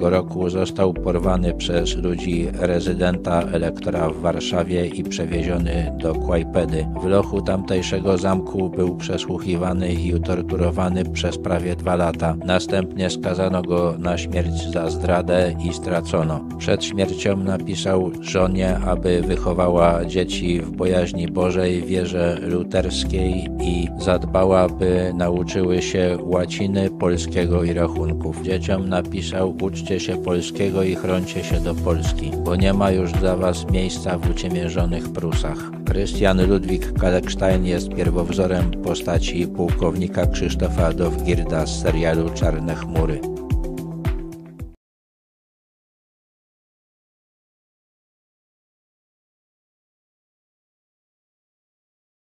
roku został porwany przez ludzi rezydenta elektora w Warszawie i przewieziony do Kłajpedy. W lochu tamtejszego zamku był przesłuchiwany i torturowany przez prawie dwa lata. Następnie skazano go na śmierć za zdradę i stracono. Przed śmiercią napisał żonie, aby wychowała dzieci w bojaźni Bożej, wierze luterskiej i zadbała, by nauczyły się łaciny, polskiego i rachunków. Dzieciom napisał: Uczcie się polskiego i chroncie się do Polski, bo nie ma już dla was miejsca w uciemiężonych Prusach. Krystian Ludwik Kalekstein jest pierwowzorem postaci pułkownika Krzysztofa Dowgirda z serialu Czarne Chmury.